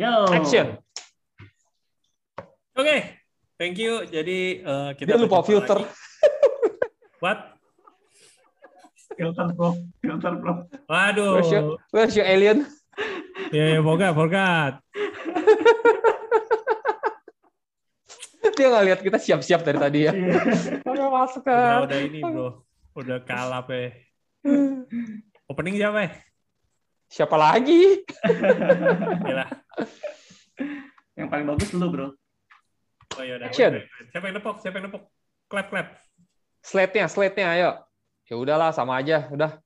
Yo. Action. Oke, thank you. Jadi uh, kita Dia lupa filter. lagi. What? Filter bro, filter bro. Waduh. Where's your, where's your alien? Ya, ya, forgot, forgot. Dia nggak lihat kita siap-siap dari tadi ya. Iya. Udah masuk Udah, udah ini, bro. Udah kalap ya. Opening siapa ya? Siapa lagi? Yang paling bagus lu bro. Oh, ya udah. Action. Wait, wait, wait. Siapa yang nepok? Siapa yang nepok? Clap, clap. Slate-nya, slate-nya, ayo. Ya udahlah, sama aja. Udah.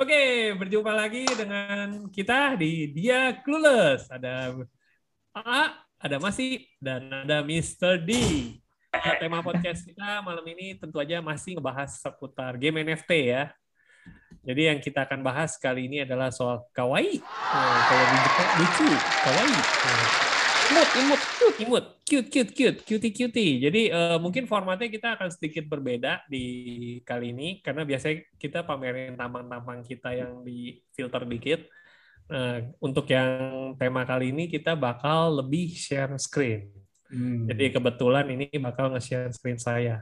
Oke, berjumpa lagi dengan kita di Dia Clueless. Ada A, ada Masi, dan ada Mr. D. Nah, tema podcast kita malam ini tentu aja masih ngebahas seputar game NFT ya. Jadi yang kita akan bahas kali ini adalah soal kawaii. Nah, kalau di Jepang lucu, kawaii. Nah, Imut, imut. imut, cute, cute, cute, cutie, cutie. Jadi eh, mungkin formatnya kita akan sedikit berbeda di kali ini karena biasanya kita pamerin tampang-tampang kita yang di filter dikit. Nah, untuk yang tema kali ini kita bakal lebih share screen. Hmm. Jadi kebetulan ini bakal nge-share screen saya.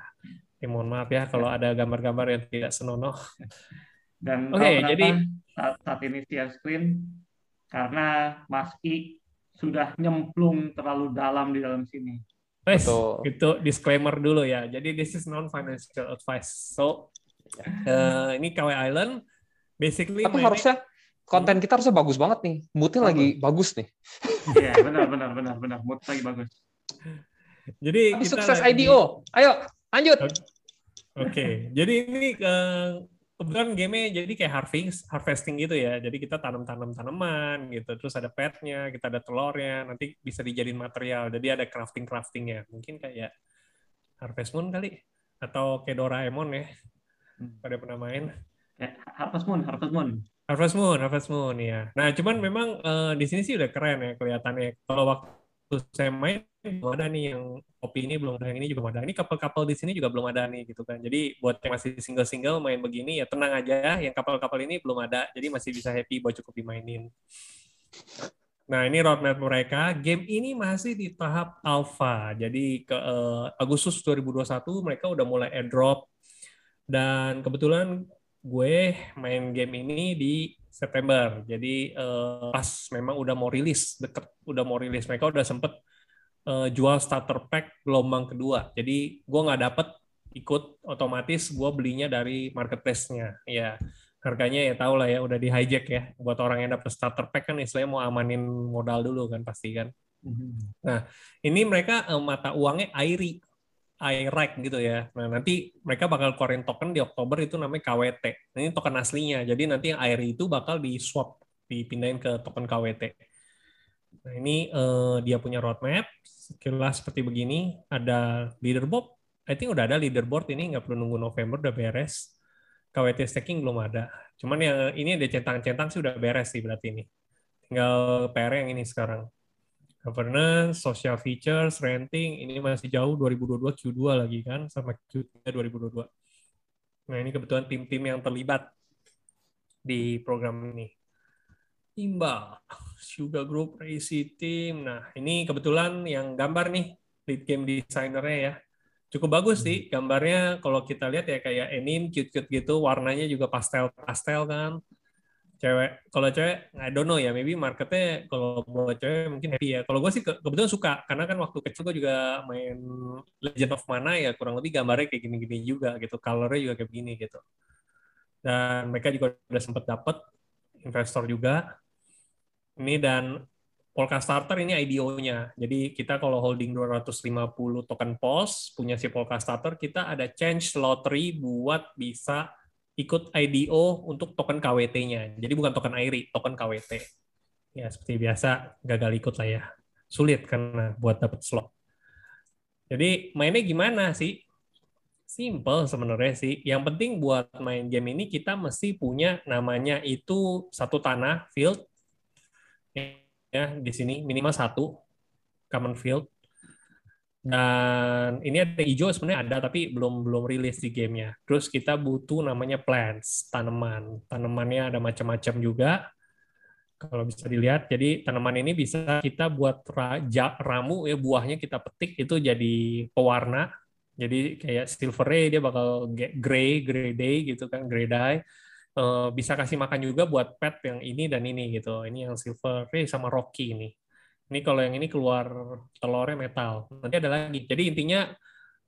Ya, mohon maaf ya kalau ada gambar-gambar yang tidak senonoh. Dan kenapa jadi- saat, saat ini share screen karena Mas I sudah nyemplung terlalu dalam di dalam sini. Guys, Betul. itu disclaimer dulu ya. Jadi this is non financial advice. So eh, ini KW Island basically Tapi harusnya konten kita harusnya bagus banget nih. Moodnya lagi bagus nih. Iya, benar benar benar benar. Mood lagi bagus. jadi Tapi kita sukses lagi- IDO. Ayo, lanjut. Oke, jadi ini eh, kebetulan game jadi kayak harvest, harvesting gitu ya. Jadi kita tanam-tanam tanaman gitu, terus ada petnya, kita ada telurnya, nanti bisa dijadiin material. Jadi ada crafting craftingnya. Mungkin kayak Harvest Moon kali, atau kayak Doraemon ya. Hmm. Pada pernah main. Ya, Harvest Moon, Harvest Moon. Harvest Moon, Harvest Moon ya. Nah, cuman memang eh, di sini sih udah keren ya kelihatannya. Kalau waktu saya main belum ada nih yang kopi ini belum ada, yang ini juga belum ada. Ini kapal-kapal di sini juga belum ada nih gitu kan. Jadi buat yang masih single-single main begini ya tenang aja. Yang kapal-kapal ini belum ada, jadi masih bisa happy buat cukup dimainin. Nah, ini roadmap mereka. Game ini masih di tahap alpha. Jadi ke eh, Agustus 2021 mereka udah mulai airdrop. Dan kebetulan gue main game ini di September. Jadi eh, pas memang udah mau rilis, deket udah mau rilis. Mereka udah sempet eh, jual starter pack gelombang kedua. Jadi gue nggak dapet ikut otomatis gue belinya dari marketplace-nya. Ya harganya ya tau lah ya udah di hijack ya. Buat orang yang dapet starter pack kan istilahnya mau amanin modal dulu kan pasti kan. Ini mereka eh, mata uangnya AIRI, IREC gitu ya. Nah, nanti mereka bakal keluarin token di Oktober itu namanya KWT. Nah, Ini token aslinya. Jadi nanti yang AIRI itu bakal di swap, dipindahin ke token KWT. Nah, ini eh, dia punya roadmap. Sekilas seperti begini. Ada leaderboard. I think udah ada leaderboard ini, nggak perlu nunggu November, udah beres. KWT staking belum ada. Cuman yang ini ada centang-centang sih udah beres sih berarti ini. Tinggal PR yang ini sekarang governance, social features, renting, ini masih jauh 2022 Q2 lagi kan, sama Q3 2022. Nah ini kebetulan tim-tim yang terlibat di program ini. Imbal, Sugar Group, Racy Team. Nah ini kebetulan yang gambar nih, lead game designernya ya. Cukup bagus sih gambarnya kalau kita lihat ya kayak anime, cute-cute gitu, warnanya juga pastel-pastel kan cewek kalau cewek I don't know ya maybe marketnya kalau buat cewek mungkin happy ya. Kalau gue sih ke- kebetulan suka karena kan waktu kecil gue juga main Legend of Mana ya kurang lebih gambarnya kayak gini-gini juga gitu colornya juga kayak gini gitu. Dan mereka juga udah sempat dapat investor juga. Ini dan Polka Starter ini IDO-nya jadi kita kalau holding 250 token POS punya si Polka Starter kita ada change lottery buat bisa ikut IDO untuk token KWT-nya. Jadi bukan token AIRI, token KWT. Ya, seperti biasa, gagal ikut lah ya. Sulit karena buat dapat slot. Jadi mainnya gimana sih? Simple sebenarnya sih. Yang penting buat main game ini kita mesti punya namanya itu satu tanah field ya di sini minimal satu common field dan ini ada hijau sebenarnya ada tapi belum belum rilis di gamenya. Terus kita butuh namanya plants tanaman. Tanamannya ada macam-macam juga. kalau bisa dilihat. Jadi tanaman ini bisa kita buat raja, ramu ya buahnya kita petik itu jadi pewarna. Jadi kayak silver ray dia bakal gray, gray day gitu kan, gray dye. Uh, bisa kasih makan juga buat pet yang ini dan ini gitu. Ini yang silver ray sama rocky ini. Ini kalau yang ini keluar telurnya metal. Nanti ada lagi. Jadi intinya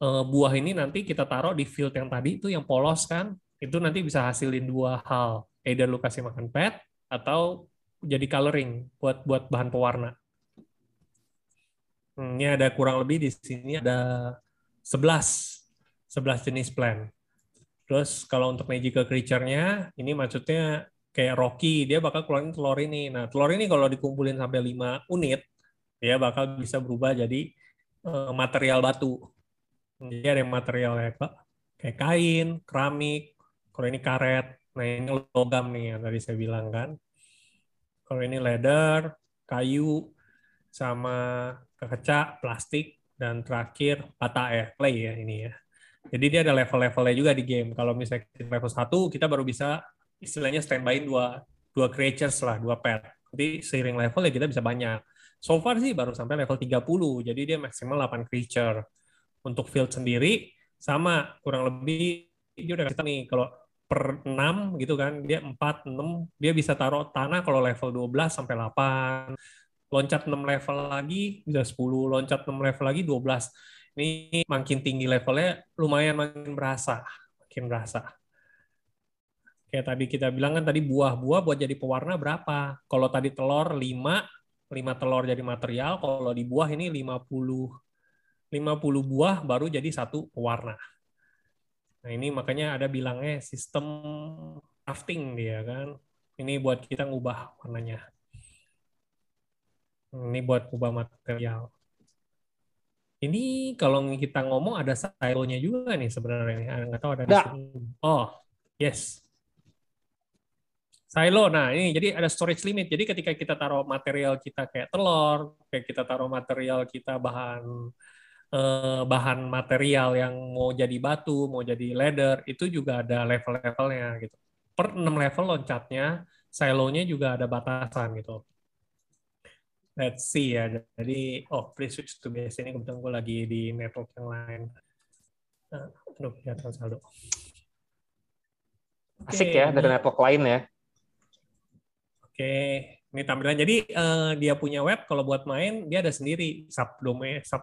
uh, buah ini nanti kita taruh di field yang tadi itu yang polos kan, itu nanti bisa hasilin dua hal. Either lu kasih makan pet atau jadi coloring buat buat bahan pewarna. Hmm, ini ada kurang lebih di sini ada 11 11 jenis plant. Terus kalau untuk magical creature-nya ini maksudnya kayak Rocky, dia bakal keluarin telur ini. Nah, telur ini kalau dikumpulin sampai 5 unit, dia bakal bisa berubah jadi uh, material batu. Jadi ada material kayak, kayak kain, keramik, kalau ini karet. Nah, ini logam nih yang tadi saya bilang kan. Kalau ini leather, kayu, sama kekeca, plastik, dan terakhir bata ya, clay ya ini ya. Jadi dia ada level-levelnya juga di game. Kalau misalnya level 1, kita baru bisa istilahnya standby dua dua creatures lah, dua pet. Jadi seiring level ya kita bisa banyak. So far sih baru sampai level 30, jadi dia maksimal 8 creature. Untuk field sendiri, sama, kurang lebih dia udah kasih nih, kalau per 6 gitu kan dia 4 6 dia bisa taruh tanah kalau level 12 sampai 8 loncat 6 level lagi bisa 10 loncat 6 level lagi 12 ini makin tinggi levelnya lumayan makin berasa makin berasa. Kayak tadi kita bilang kan tadi buah-buah buat jadi pewarna berapa? Kalau tadi telur 5 5 telur jadi material kalau di buah ini 50 50 buah baru jadi satu pewarna Nah ini makanya ada bilangnya sistem crafting dia kan. Ini buat kita ngubah warnanya. Ini buat ngubah material. Ini kalau kita ngomong ada silonya juga nih sebenarnya. Nggak tahu ada di sini. Oh, yes. Silo. Nah, ini jadi ada storage limit. Jadi ketika kita taruh material kita kayak telur, kayak kita taruh material kita bahan Eh, bahan material yang mau jadi batu, mau jadi leather, itu juga ada level-levelnya gitu. Per 6 level loncatnya, silonya juga ada batasan gitu. Let's see ya. Jadi, oh, please switch to base ini kebetulan gue lagi di network yang lain. Nah, aduh, kelihatan saldo. Asik okay. ya dari network lain ya. Oke, ini tampilan. Jadi uh, dia punya web kalau buat main dia ada sendiri subdomain sub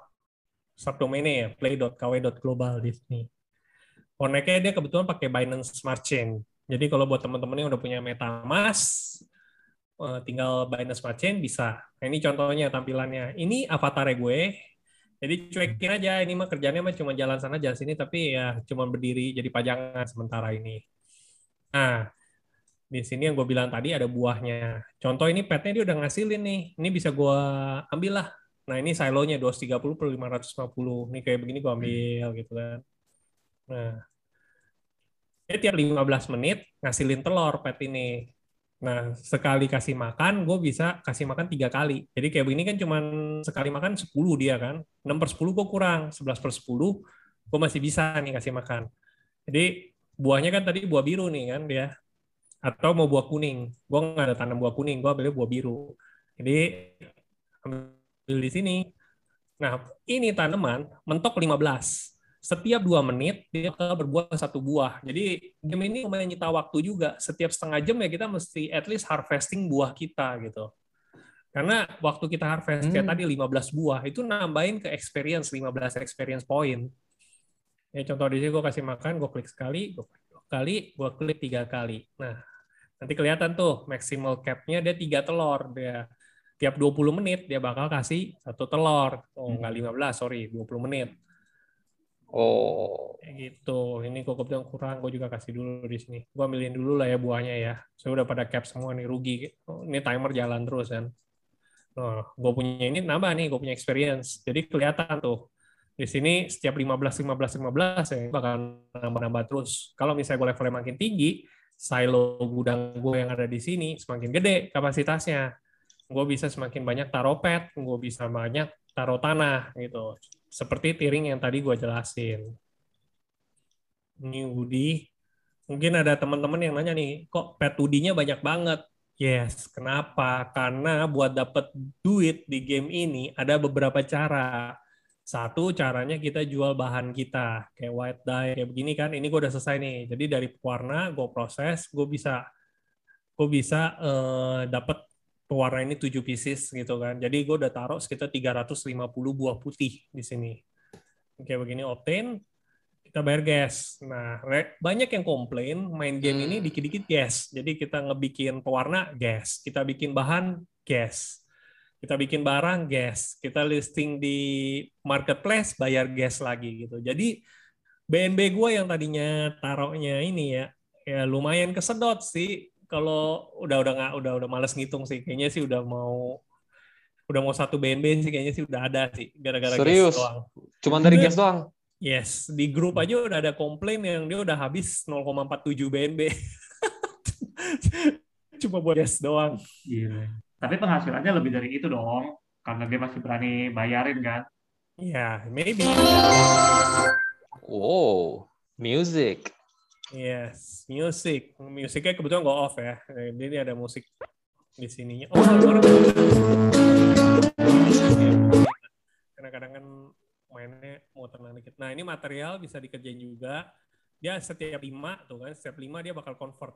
subdomainnya ya play.kw.global di sini. Connect-nya dia kebetulan pakai Binance Smart Chain. Jadi kalau buat teman-teman yang udah punya MetaMask, eh, tinggal Binance Smart Chain bisa. Nah, ini contohnya tampilannya. Ini avatar gue. Jadi cuekin aja, ini mah kerjanya mah cuma jalan sana jalan sini, tapi ya cuma berdiri jadi pajangan sementara ini. Nah, di sini yang gue bilang tadi ada buahnya. Contoh ini petnya dia udah ngasilin nih. Ini bisa gue ambil lah Nah ini silonya 230 per 550. Ini kayak begini gue ambil gitu kan. Nah, ini tiap 15 menit ngasilin telur pet ini. Nah, sekali kasih makan, gue bisa kasih makan tiga kali. Jadi kayak begini kan cuma sekali makan 10 dia kan. 6 per 10 gue kurang. 11 per 10 gue masih bisa nih kasih makan. Jadi buahnya kan tadi buah biru nih kan dia. Atau mau buah kuning. Gue nggak ada tanam buah kuning, gue ambil buah biru. Jadi di sini. Nah, ini tanaman mentok 15. Setiap dua menit dia akan berbuah satu buah. Jadi game ini lumayan nyita waktu juga. Setiap setengah jam ya kita mesti at least harvesting buah kita gitu. Karena waktu kita harvest kayak hmm. tadi 15 buah itu nambahin ke experience 15 experience point. Ya contoh di sini gue kasih makan, gue klik sekali, gue klik dua kali, gue klik tiga kali. Nah nanti kelihatan tuh maximal capnya dia tiga telur dia tiap 20 menit dia bakal kasih satu telur. Oh, enggak hmm. 15, sorry, 20 menit. Oh. Kayak gitu. Ini kok bilang kurang, gue juga kasih dulu di sini. Gue ambilin dulu lah ya buahnya ya. Saya udah pada cap semua nih, rugi. Oh, ini timer jalan terus kan. Oh, gue punya ini nambah nih, gue punya experience. Jadi kelihatan tuh. Di sini setiap 15, 15, 15 ya bakal nambah-nambah terus. Kalau misalnya gue levelnya makin tinggi, silo gudang gue yang ada di sini semakin gede kapasitasnya gue bisa semakin banyak taruh pet, gue bisa banyak taruh tanah gitu. Seperti tiring yang tadi gue jelasin. Ini Woody. Mungkin ada teman-teman yang nanya nih, kok pet Woody-nya banyak banget? Yes, kenapa? Karena buat dapat duit di game ini ada beberapa cara. Satu caranya kita jual bahan kita, kayak white dye, kayak begini kan. Ini gue udah selesai nih. Jadi dari pewarna gue proses, gue bisa gue bisa uh, dapat pewarna ini 7 pieces gitu kan. Jadi gue udah taruh sekitar 350 buah putih di sini. Kayak begini obtain, kita bayar gas. Nah, banyak yang komplain main game ini hmm. dikit-dikit gas. Jadi kita ngebikin pewarna gas, kita bikin bahan gas, kita bikin barang gas, kita listing di marketplace bayar gas lagi gitu. Jadi BNB gue yang tadinya taruhnya ini ya, ya lumayan kesedot sih. Kalau udah udah nggak udah udah males ngitung sih, kayaknya sih udah mau udah mau satu BNB sih kayaknya sih udah ada sih gara-gara gas doang. Cuman dari gas doang. Yes, di grup aja udah ada komplain yang dia udah habis 0,47 BNB. Cuma buat yes doang. Iya. Tapi penghasilannya lebih dari itu dong, karena dia masih berani bayarin kan. Iya, yeah, maybe. Wow, music. Yes, music. Musiknya kebetulan nggak off ya. Ini ada musik di sininya. Oh, kadang-kadang kan mainnya mau tenang dikit. Nah ini material bisa dikerjain juga. Dia setiap lima tuh kan, setiap lima dia bakal convert.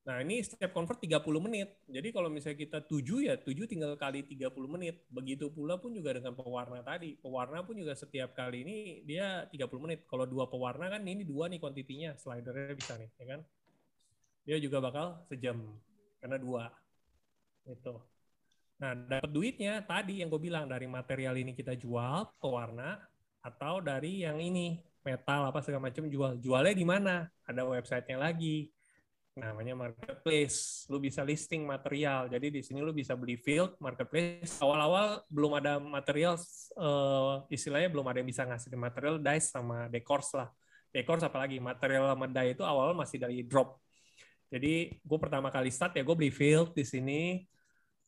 Nah ini setiap convert 30 menit. Jadi kalau misalnya kita tujuh ya tujuh tinggal kali 30 menit. Begitu pula pun juga dengan pewarna tadi. Pewarna pun juga setiap kali ini dia 30 menit. Kalau dua pewarna kan ini dua nih kuantitinya, slidernya bisa nih, ya kan? Dia juga bakal sejam karena dua. Itu. Nah, dapat duitnya tadi yang gue bilang dari material ini kita jual pewarna, atau dari yang ini metal apa segala macam jual jualnya di mana ada websitenya lagi namanya marketplace. Lu bisa listing material. Jadi di sini lu bisa beli field marketplace. Awal-awal belum ada material uh, istilahnya belum ada yang bisa ngasih material dice sama decors lah. Decors apalagi material sama itu awal masih dari drop. Jadi gue pertama kali start ya gue beli field di sini.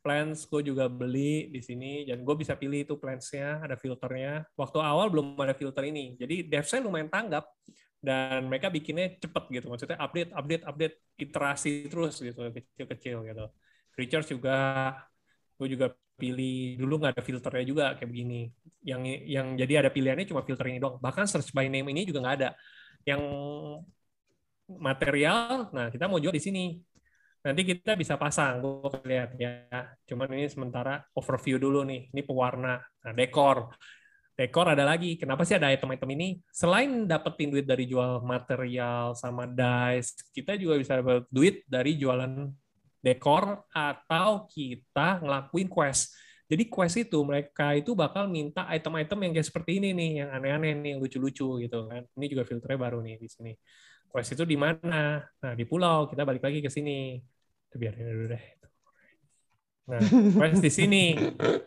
Plans gue juga beli di sini dan gue bisa pilih itu plansnya ada filternya. Waktu awal belum ada filter ini. Jadi devsnya lumayan tanggap dan mereka bikinnya cepet gitu maksudnya update update update iterasi terus gitu kecil-kecil gitu. Creatures juga gue juga pilih dulu nggak ada filternya juga kayak begini. Yang yang jadi ada pilihannya cuma filter ini doang. Bahkan search by name ini juga nggak ada. Yang material nah kita mau jual di sini. Nanti kita bisa pasang gue lihat ya. Cuman ini sementara overview dulu nih. Ini pewarna nah dekor dekor ada lagi. Kenapa sih ada item-item ini? Selain dapetin duit dari jual material sama dice kita juga bisa dapat duit dari jualan dekor atau kita ngelakuin quest. Jadi quest itu mereka itu bakal minta item-item yang kayak seperti ini nih yang aneh-aneh nih yang lucu-lucu gitu kan. Ini juga filternya baru nih di sini. Quest itu di mana? Nah di pulau. Kita balik lagi ke sini. Biarin dulu deh. Nah, quest di sini.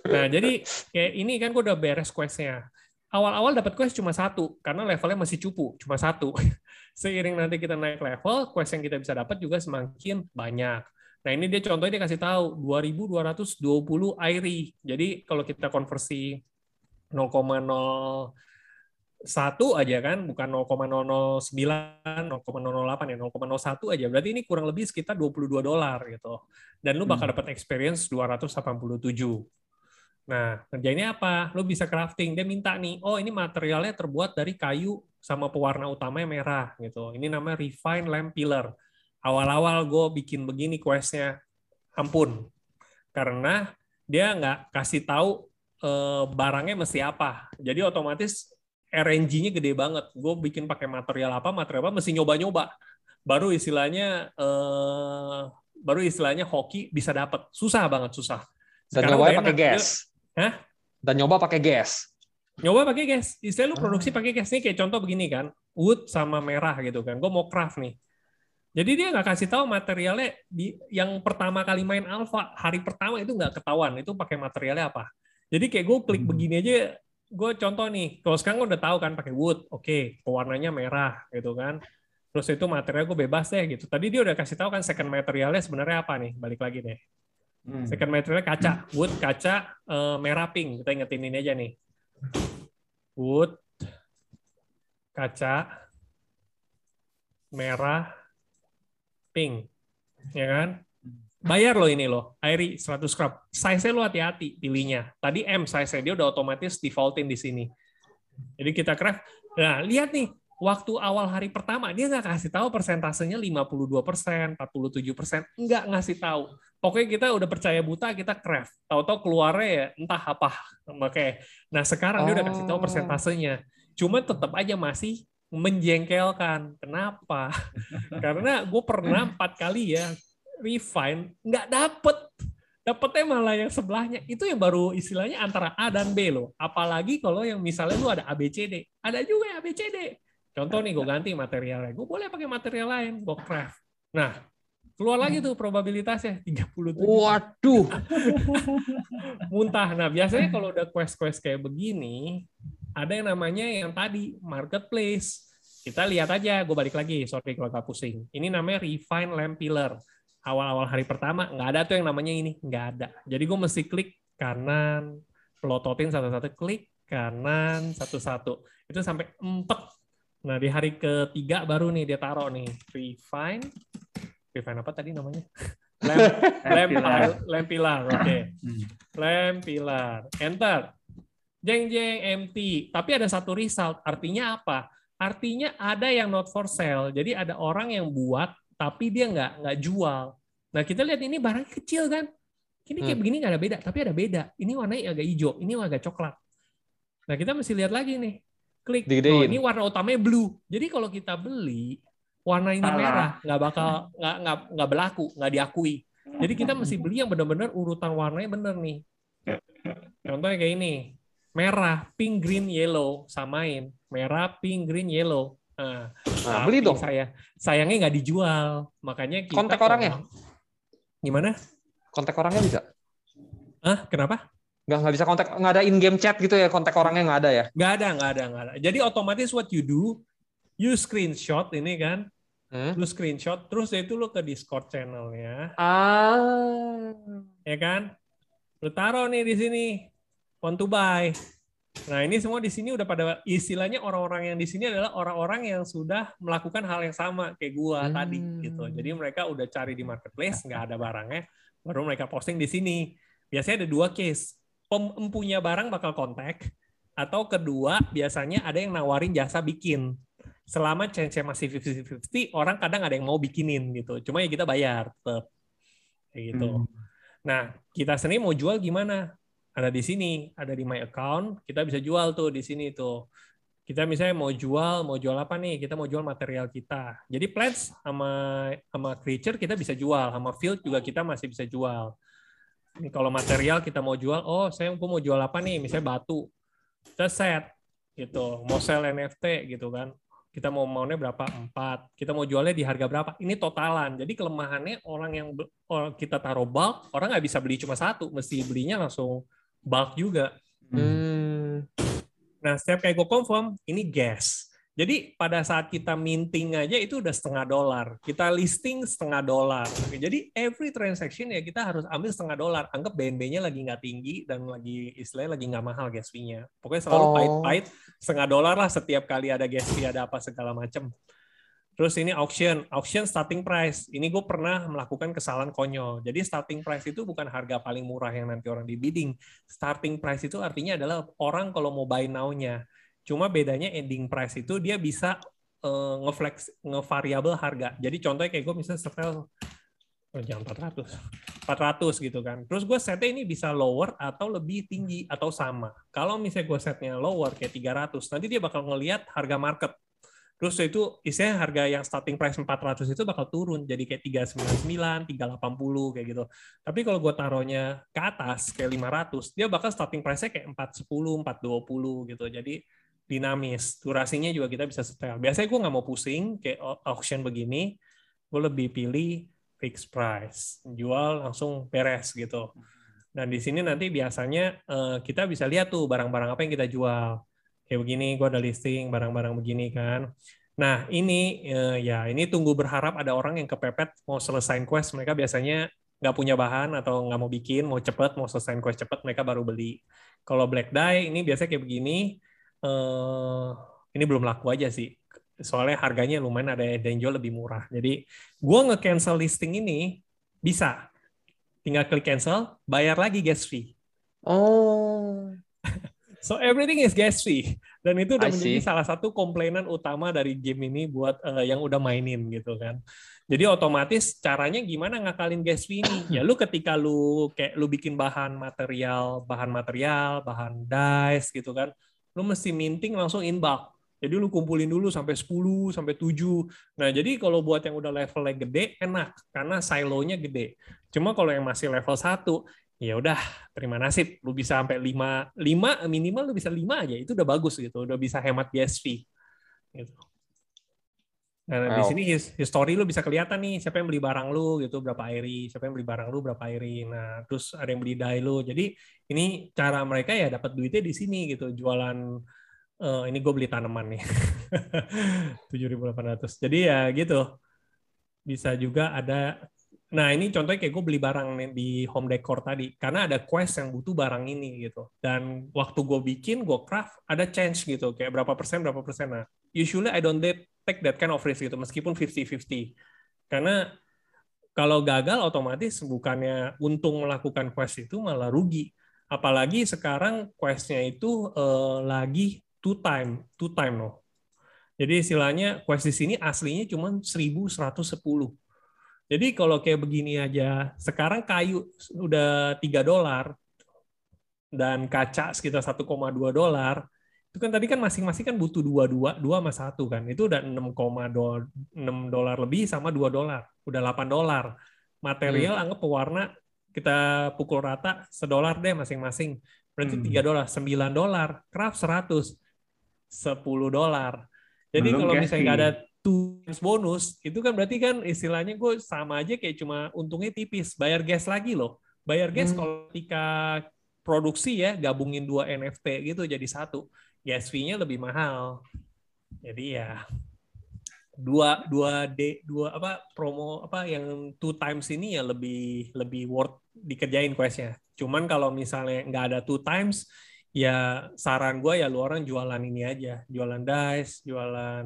Nah, jadi kayak ini kan gue udah beres questnya. Awal-awal dapat quest cuma satu, karena levelnya masih cupu, cuma satu. Seiring nanti kita naik level, quest yang kita bisa dapat juga semakin banyak. Nah, ini dia contohnya dia kasih tahu 2220 AIRI. Jadi kalau kita konversi 0,0 satu aja kan, bukan 0,009, 0,008 ya, 0,01 aja. Berarti ini kurang lebih sekitar 22 dolar gitu. Dan lu bakal hmm. dapat experience 287. Nah, kerjanya apa? Lu bisa crafting. Dia minta nih, oh ini materialnya terbuat dari kayu sama pewarna utamanya merah gitu. Ini namanya Refine Lamp Pillar. Awal-awal gue bikin begini questnya, ampun. Karena dia nggak kasih tahu eh, barangnya mesti apa. Jadi otomatis RNG-nya gede banget. Gue bikin pakai material apa, material apa, mesti nyoba-nyoba. Baru istilahnya eh, baru istilahnya hoki bisa dapat. Susah banget, susah. Dan nyoba pakai gas. Hah? Dan nyoba pakai gas. Nyoba pakai gas. Istilah lu produksi ah. pakai gas nih kayak contoh begini kan. Wood sama merah gitu kan. Gue mau craft nih. Jadi dia nggak kasih tahu materialnya di yang pertama kali main alpha hari pertama itu nggak ketahuan itu pakai materialnya apa. Jadi kayak gue klik hmm. begini aja gue contoh nih, kalau sekarang gue udah tahu kan pakai wood, oke, okay, pewarnanya merah gitu kan. Terus itu material gue bebas deh gitu. Tadi dia udah kasih tahu kan second materialnya sebenarnya apa nih? Balik lagi deh. Hmm. Second materialnya kaca, wood, kaca, uh, merah, pink. Kita ingetin ini aja nih. Wood, kaca, merah, pink. Ya kan? Bayar loh ini loh, Airi 100 scrub. Size-nya lo hati-hati pilihnya. Tadi M size-nya dia udah otomatis defaultin di sini. Jadi kita craft. Nah, lihat nih, waktu awal hari pertama dia nggak kasih tahu persentasenya 52 persen, 47 persen, nggak ngasih tahu. Pokoknya kita udah percaya buta kita craft. Tahu-tahu keluarnya ya entah apa. Oke. Nah sekarang dia udah kasih tahu persentasenya. Cuma tetap aja masih menjengkelkan. Kenapa? Karena gue pernah empat kali ya refine nggak dapet. Dapetnya malah yang sebelahnya. Itu yang baru istilahnya antara A dan B loh. Apalagi kalau yang misalnya lu ada ABCD ada juga ABCD contoh nih gue ganti materialnya. Gue boleh pakai material lain gue craft. Nah keluar lagi tuh probabilitasnya 37 Waduh. muntah. Nah biasanya kalau udah quest-quest kayak begini ada yang namanya yang tadi marketplace. Kita lihat aja gue balik lagi. Sorry kalau agak pusing. Ini namanya refine lamp pillar awal-awal hari pertama nggak ada tuh yang namanya ini nggak ada. Jadi gue mesti klik kanan pelototin satu-satu klik kanan satu-satu. Itu sampai empet nah di hari ketiga baru nih dia taruh nih refine. Refine apa tadi namanya? Lamp pilar lamp pilar. Oke. Okay. Hmm. lamp pilar enter. Jeng jeng empty. Tapi ada satu result. Artinya apa? Artinya ada yang not for sale. Jadi ada orang yang buat tapi dia nggak nggak jual. Nah kita lihat ini barang kecil kan, ini kayak Hmm. begini nggak ada beda, tapi ada beda. Ini warnanya agak hijau, ini agak coklat. Nah kita mesti lihat lagi nih, klik. Digedein. Oh, ini warna utamanya blue. Jadi kalau kita beli warna ini Salah. merah, nggak bakal nggak nggak nggak berlaku, nggak diakui. Jadi kita mesti beli yang benar-benar urutan warnanya bener nih. Contohnya kayak ini, merah, pink, green, yellow, samain. Merah, pink, green, yellow. Nah, Nah, beli dong. Saya sayangnya nggak dijual, makanya kita Kontak orangnya? Gimana? Kontak orangnya bisa? Ah, kenapa? Nggak, nggak bisa kontak, nggak ada in-game chat gitu ya, kontak orangnya nggak ada ya? Nggak ada, nggak ada, nggak ada. Jadi otomatis what you do, you screenshot ini kan, Hmm? lu screenshot, terus itu lu ke Discord channelnya, Ah. ya kan? Lu taruh nih di sini, want to buy. Nah ini semua di sini udah pada istilahnya orang-orang yang di sini adalah orang-orang yang sudah melakukan hal yang sama kayak gua Hmm. tadi gitu. Jadi mereka udah cari di marketplace nggak ada barangnya, baru mereka posting di sini. Biasanya ada dua case, pempunya barang bakal kontak, atau kedua biasanya ada yang nawarin jasa bikin. Selama chance masih 50-50, orang kadang ada yang mau bikinin gitu. Cuma ya kita bayar tetap. Kayak gitu. Hmm. Nah, kita sendiri mau jual gimana? Ada di sini, ada di my account, kita bisa jual tuh di sini tuh. Kita misalnya mau jual, mau jual apa nih? Kita mau jual material kita. Jadi plants sama sama creature kita bisa jual, sama field juga kita masih bisa jual. Ini kalau material kita mau jual, oh saya mau jual apa nih? Misalnya batu. Kita set gitu, mau sell NFT gitu kan. Kita mau maunya berapa? Empat. Kita mau jualnya di harga berapa? Ini totalan. Jadi kelemahannya orang yang kita taruh bulk, orang nggak bisa beli cuma satu, mesti belinya langsung bulk juga. Hmm. Nah, setiap kayak gue confirm, ini gas. Jadi pada saat kita minting aja itu udah setengah dolar. Kita listing setengah dolar. Jadi every transaction ya kita harus ambil setengah dolar. Anggap BNB-nya lagi nggak tinggi dan lagi istilahnya lagi nggak mahal gas fee-nya. Pokoknya selalu Oh. pahit-pahit setengah dolar lah setiap kali ada gas fee, ada apa segala macam. Terus ini auction, auction starting price. Ini gue pernah melakukan kesalahan konyol. Jadi starting price itu bukan harga paling murah yang nanti orang di bidding. Starting price itu artinya adalah orang kalau mau buy now-nya. Cuma bedanya ending price itu dia bisa eh, ngeflex, ngevariabel harga. Jadi contohnya kayak gue misalnya setel oh, jangan 400. 400 gitu kan. Terus gue setnya ini bisa lower atau lebih tinggi atau sama. Kalau misalnya gue setnya lower kayak 300, nanti dia bakal ngelihat harga market. Terus itu istilahnya harga yang starting price 400 itu bakal turun jadi kayak 399, 380 kayak gitu. Tapi kalau gue taruhnya ke atas kayak 500, dia bakal starting price-nya kayak 410, 420 gitu. Jadi dinamis. Durasinya juga kita bisa setel. Biasanya gue nggak mau pusing kayak au- auction begini, gue lebih pilih fixed price, jual langsung beres gitu. Dan di sini nanti biasanya eh, kita bisa lihat tuh barang-barang apa yang kita jual. Kayak begini, gue ada listing barang-barang begini kan. Nah ini eh, ya ini tunggu berharap ada orang yang kepepet mau selesain quest. Mereka biasanya nggak punya bahan atau nggak mau bikin, mau cepet, mau selesain quest cepet, mereka baru beli. Kalau black die ini biasanya kayak begini. eh, ini belum laku aja sih. Soalnya harganya lumayan ada yang jual lebih murah. Jadi gue nge-cancel listing ini bisa. tinggal klik cancel, bayar lagi gas fee. Oh. So everything is gas fee. Dan itu udah I menjadi see. salah satu komplainan utama dari game ini buat eh, yang udah mainin gitu kan. Jadi otomatis caranya gimana ngakalin gas fee ini? Ya lu ketika lu kayak lu bikin bahan material, bahan material, bahan dice gitu kan. Lu mesti minting langsung in bulk. Jadi lu kumpulin dulu sampai 10, sampai 7. Nah, jadi kalau buat yang udah levelnya gede enak karena silonya gede. Cuma kalau yang masih level 1 ya udah terima nasib. Lu bisa sampai 5 5 minimal lu bisa 5 aja. Itu udah bagus gitu. Udah bisa hemat gas fee gitu. Nah di Wow. sini his- history lu bisa kelihatan nih. Siapa yang beli barang lu gitu berapa airi. Siapa yang beli barang lu berapa airi. Nah terus ada yang beli dye lu. Jadi ini cara mereka ya dapat duitnya di sini gitu. Jualan eh, ini gue beli tanaman nih. 7.800 jadi ya gitu. Bisa juga ada Nah ini contohnya kayak gue beli barang nih di home decor tadi karena ada quest yang butuh barang ini gitu. Dan waktu gue bikin gue craft ada change gitu kayak berapa persen berapa persen. Nah usually I don't take that kind of risk gitu meskipun 50-50 karena kalau gagal otomatis bukannya untung melakukan quest itu malah rugi. Apalagi sekarang questnya itu eh, lagi two time two time loh. Jadi istilahnya quest di sini aslinya cuma 1110 jadi kalau kayak begini aja, sekarang kayu udah 3 dolar dan kaca sekitar 1,2 dolar. Itu kan tadi kan masing-masing kan butuh 2 2 2 sama 1 kan. Itu udah 6,6 dolar lebih sama 2 dolar. Udah 8 dolar. Material anggap pewarna kita pukul rata sedolar deh masing-masing. Berarti Hmm. 3 dolar, 9 dolar. Craft 100, 10 dolar. Jadi Belum kalau misalnya nggak ada two times bonus, itu kan berarti kan istilahnya gue sama aja kayak cuma untungnya tipis. Bayar gas lagi loh. Bayar gas Hmm. kalau ketika produksi ya, gabungin dua NFT gitu jadi satu. Gas fee-nya lebih mahal. Jadi ya dua dua d dua apa promo apa yang two times ini ya lebih lebih worth dikerjain questnya. Cuman kalau misalnya nggak ada two times, ya saran gue ya lu orang jualan ini aja, jualan dice, jualan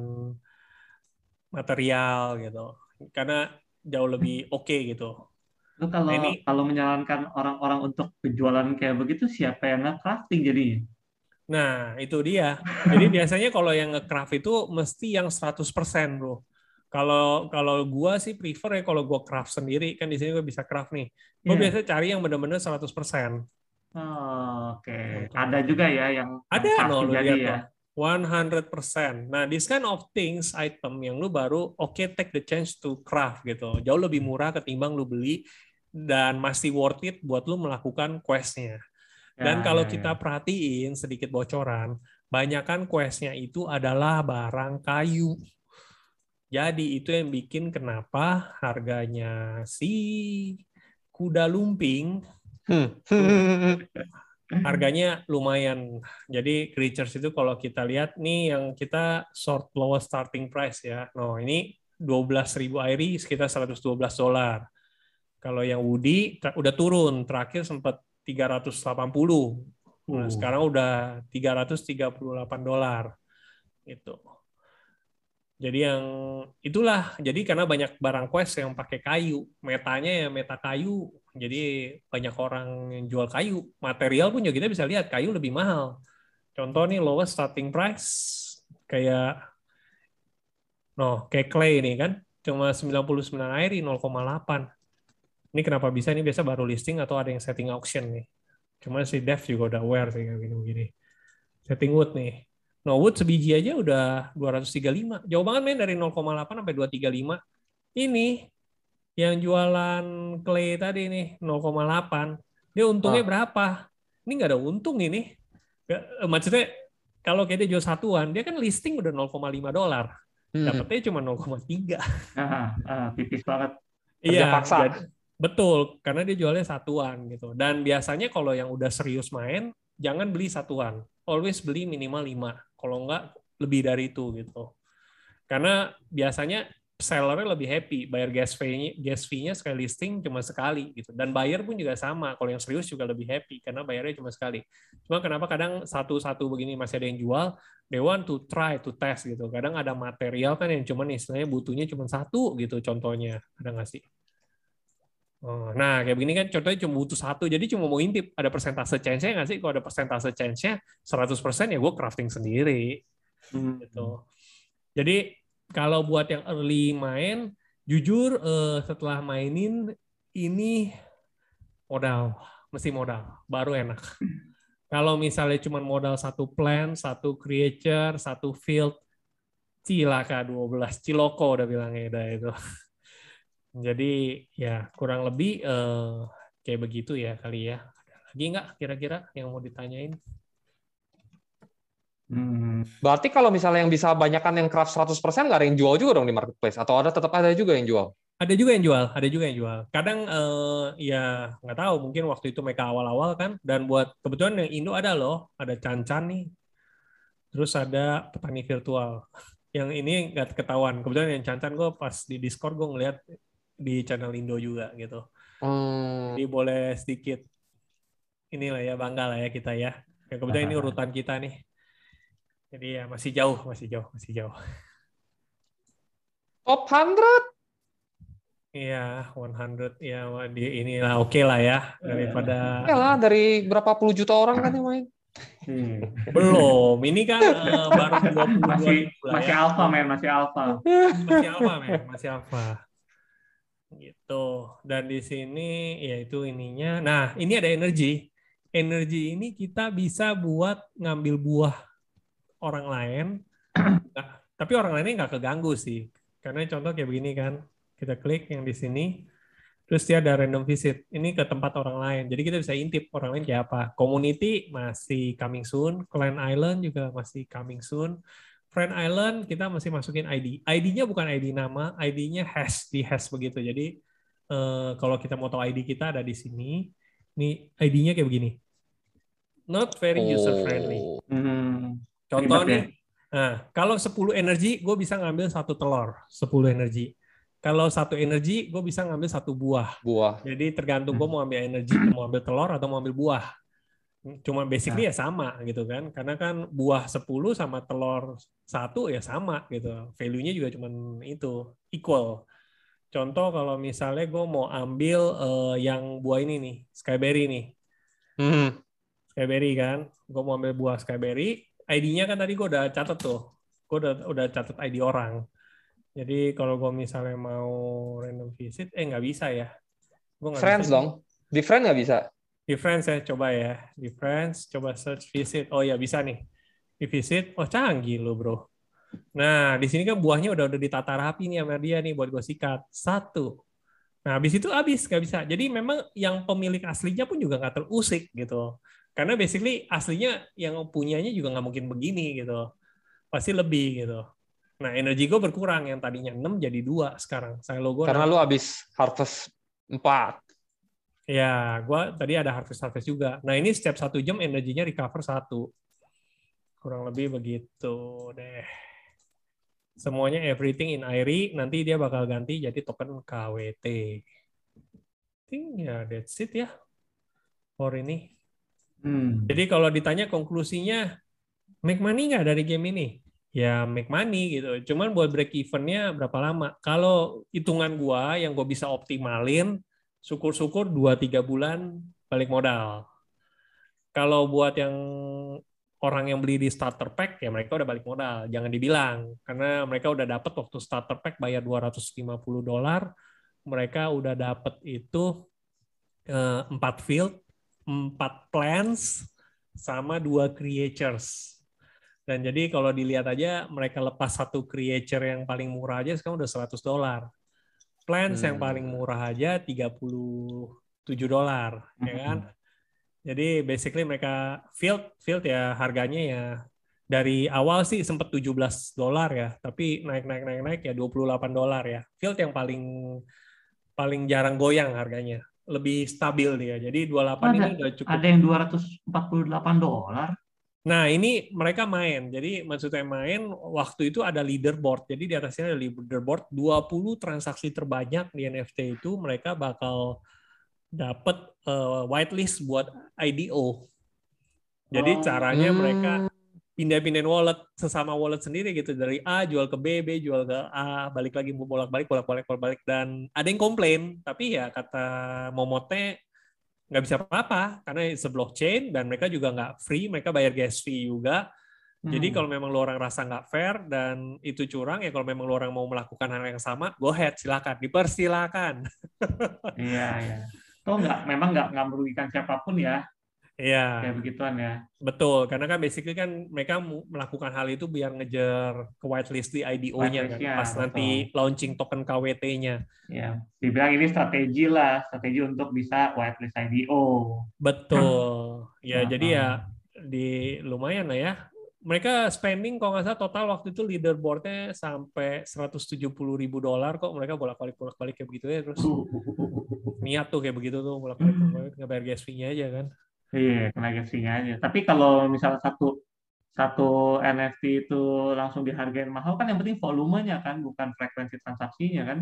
material gitu, karena jauh lebih oke gitu. Lu kalau Nah, ini- kalau menyarankan orang-orang untuk berjualan kayak begitu siapa yang nge-crafting jadinya? Nah, itu dia. Jadi biasanya kalau yang nge-craft itu mesti yang 100%, Bro. Kalau kalau gua sih prefer ya kalau gua craft sendiri, kan di sini gua bisa craft nih. Gua Iya. biasa cari yang benar-benar 100%. Oh, Oke, Gitu. ada juga ya yang Ada, lu jadi lihat ya. No. 100%. Nah, this kind of things, item yang lu baru oke take the chance to craft gitu. Jauh lebih murah ketimbang lu beli dan masih worth it buat lu melakukan quest-nya. Dan Ya, kalau ya, kita ya. perhatiin sedikit bocoran, banyakkan quest-nya itu adalah barang kayu. Jadi itu yang bikin kenapa harganya si kuda lumping Hmm. harganya lumayan. Jadi creatures itu kalau kita lihat nih yang kita sort lowest starting price ya. No, ini 12.000 airi sekitar 112 dolar. Kalau yang Woody udah turun, terakhir sempat 380. Nah, Uh. sekarang udah 338 dolar. Gitu. Jadi yang itulah, jadi karena banyak barang quest yang pakai kayu, metanya ya meta kayu, jadi banyak orang yang jual kayu. Material pun juga kita bisa lihat kayu lebih mahal. Contoh nih lowest starting price kayak no, kayak clay ini kan cuma 99 air 0,8. Ini kenapa bisa ini biasa baru listing atau ada yang setting auction nih. Cuma si Dev juga udah aware sih kayak gini-gini. Setting wood nih. No wood sebiji aja udah 235. Jauh banget men dari 0,8 sampai 235. Ini yang jualan clay tadi nih 0,8. Dia untungnya Ah. berapa? Ini nggak ada untung ini. Nggak- eh, Maksudnya kalau kayak dia jual satuan, dia kan listing udah 0,5 dolar. Hmm. Dapatnya cuma 0,3. Ah, ah, tipis banget. Kerja paksa. jadi- betul, karena dia jualnya satuan gitu. Dan biasanya kalau yang udah serius main, jangan beli satuan. Always beli minimal 5. Kalau enggak lebih dari itu gitu. Karena biasanya sellernya lebih happy, bayar gas fee-nya, gas fee-nya sekali listing cuma sekali gitu. Dan buyer pun juga sama. Kalau yang serius juga lebih happy karena bayarnya cuma sekali. Cuma kenapa kadang satu-satu begini masih ada yang jual, they want to try to test gitu. Kadang ada material kan yang cuman istilahnya butuhnya cuma satu gitu contohnya. Ada nggak sih? Oh, nah, kayak begini kan contohnya cuma butuh satu, jadi cuma mau intip ada persentase chance-nya nggak sih? Kalau ada persentase chance-nya 100% ya gue crafting sendiri. Hmm. Gitu. Jadi kalau buat yang early main, jujur eh, setelah mainin ini modal, mesti modal, baru enak. Kalau misalnya cuma modal satu plan, satu creature, satu field, cilaka 12, ciloko udah bilangnya udah itu. Jadi ya kurang lebih eh, kayak begitu ya kali ya. Ada lagi nggak kira-kira yang mau ditanyain? Hmm. Berarti kalau misalnya yang bisa banyakkan yang craft 100% nggak ada yang jual juga dong di marketplace? Atau ada tetap ada juga yang jual? Ada juga yang jual, ada juga yang jual. Kadang eh, ya nggak tahu, mungkin waktu itu mereka awal-awal kan. Dan buat kebetulan yang Indo ada loh, ada Cancan nih. Terus ada petani virtual. Yang ini nggak ketahuan. Kebetulan yang Cancan gue pas di Discord gue ngeliat di channel Indo juga gitu. Hmm. Jadi boleh sedikit inilah ya bangga lah ya kita ya. Ya kebetulan ini urutan kita nih. Jadi ya masih jauh, masih jauh, masih jauh. Top 100? Iya, 100 ya wah, di inilah oke lah ya daripada Ya lah, dari berapa puluh juta orang kan yang main. Hmm. belum. Ini kan eh, baru 22 Masih lah masih ya. alpha men, masih alpha. Masih apa, men? Masih apa? Gitu. Dan di sini yaitu ininya. Nah, ini ada energi. Energi ini kita bisa buat ngambil buah orang lain. Nah, tapi orang lainnya nggak keganggu sih. Karena contoh kayak begini kan. Kita klik yang di sini. Terus dia ada random visit. Ini ke tempat orang lain. Jadi kita bisa intip orang lain kayak apa. Community masih coming soon. Clan Island juga masih coming soon. Friend Island kita masih masukin ID. ID-nya bukan ID nama, ID-nya hash di hash begitu. Jadi eh, kalau kita mau tahu ID kita ada di sini. Ini ID-nya kayak begini. Not very user friendly. Oh. Hmm. Contoh ya? nih, nah, kalau 10 energi, gue bisa ngambil satu telur, 10 energi. Kalau satu energi, gue bisa ngambil satu buah. Buah. Jadi tergantung gue mau ambil energi, mau ambil telur atau mau ambil buah. Cuma basically ya sama gitu kan. Karena kan buah 10 sama telur satu ya sama gitu. Value-nya juga cuma itu, equal. Contoh kalau misalnya gue mau ambil eh, yang buah ini nih, skyberry nih. Hmm. Skyberry kan. Gue mau ambil buah skyberry. ID-nya kan tadi gue udah catat tuh. Gue udah, udah catat ID orang. Jadi kalau gue misalnya mau random visit, eh nggak bisa ya. Gua nggak Friends bisa. dong. Di friend nggak bisa? Di Friends ya, coba ya. Di Friends, coba search visit. Oh ya bisa nih. Di visit, oh canggih lo bro. Nah, di sini kan buahnya udah udah ditata rapi nih sama dia nih buat gue sikat. Satu. Nah, habis itu habis nggak bisa. Jadi memang yang pemilik aslinya pun juga nggak terusik gitu. Karena basically aslinya yang punyanya juga nggak mungkin begini gitu. Pasti lebih gitu. Nah, energi gue berkurang yang tadinya 6 jadi dua sekarang. Saya logo Karena lu habis harvest 4. Ya, gua tadi ada harvest-harvest juga. Nah, ini setiap satu jam energinya recover satu. Kurang lebih begitu deh. Semuanya everything in Airy, nanti dia bakal ganti jadi token KWT. I think ya that's it ya. For ini. Hmm. Jadi kalau ditanya konklusinya, make money nggak dari game ini? Ya make money gitu. Cuman buat break even-nya berapa lama? Kalau hitungan gua yang gua bisa optimalin, syukur-syukur 2-3 bulan balik modal. Kalau buat yang orang yang beli di starter pack, ya mereka udah balik modal. Jangan dibilang. Karena mereka udah dapat waktu starter pack bayar 250 dolar, mereka udah dapat itu eh, 4 field, 4 plants, sama dua creatures. Dan jadi kalau dilihat aja, mereka lepas satu creature yang paling murah aja sekarang udah 100 dolar. Plants yang Hmm. paling murah aja 37 dolar, ya kan? Jadi basically mereka field field ya harganya ya dari awal sih sempat 17 dolar ya, tapi naik naik naik naik ya 28 dolar ya. Field yang paling paling jarang goyang harganya. Lebih stabil dia. Jadi 28 ini Ada- udah cukup. Ada yang 248 dolar. Nah, ini mereka main. Jadi maksudnya main waktu itu ada leaderboard. Jadi di atasnya ada leaderboard 20 transaksi terbanyak di NFT itu mereka bakal dapat eh, whitelist buat IDO. Jadi Oh. caranya Hmm. mereka pindah-pindahin wallet sesama wallet sendiri gitu dari A jual ke B, B jual ke A, balik lagi bolak-balik bolak-balik bolak-balik dan ada yang komplain tapi ya kata Momote nggak bisa apa-apa karena it's a blockchain dan mereka juga nggak free, mereka bayar gas fee juga. Jadi Hmm. kalau memang lu orang rasa nggak fair dan itu curang ya kalau memang lu orang mau melakukan hal yang sama, go ahead silakan, dipersilakan. Iya, iya. Toh nggak, memang nggak nggak merugikan siapa pun ya, Iya. kayak begituan ya. Betul, karena kan basically kan mereka melakukan hal itu biar ngejar ke whitelist di IDO-nya kan, pas nanti launching token KWT-nya. Ya, dibilang ini strategi lah, strategi untuk bisa whitelist IDO. Betul. Ya, Nah, jadi ya di lumayan lah ya. Mereka spending kalau nggak salah total waktu itu leaderboard-nya sampai 170 ribu dolar kok mereka bolak-balik bolak-balik kayak begitu ya terus niat tuh kayak begitu tuh bolak-balik bolak-balik nggak bayar gas fee-nya aja kan. Iya, kena gas-nya aja. Tapi kalau misalnya satu satu NFT itu langsung dihargain mahal kan yang penting volumenya kan, bukan frekuensi transaksinya kan.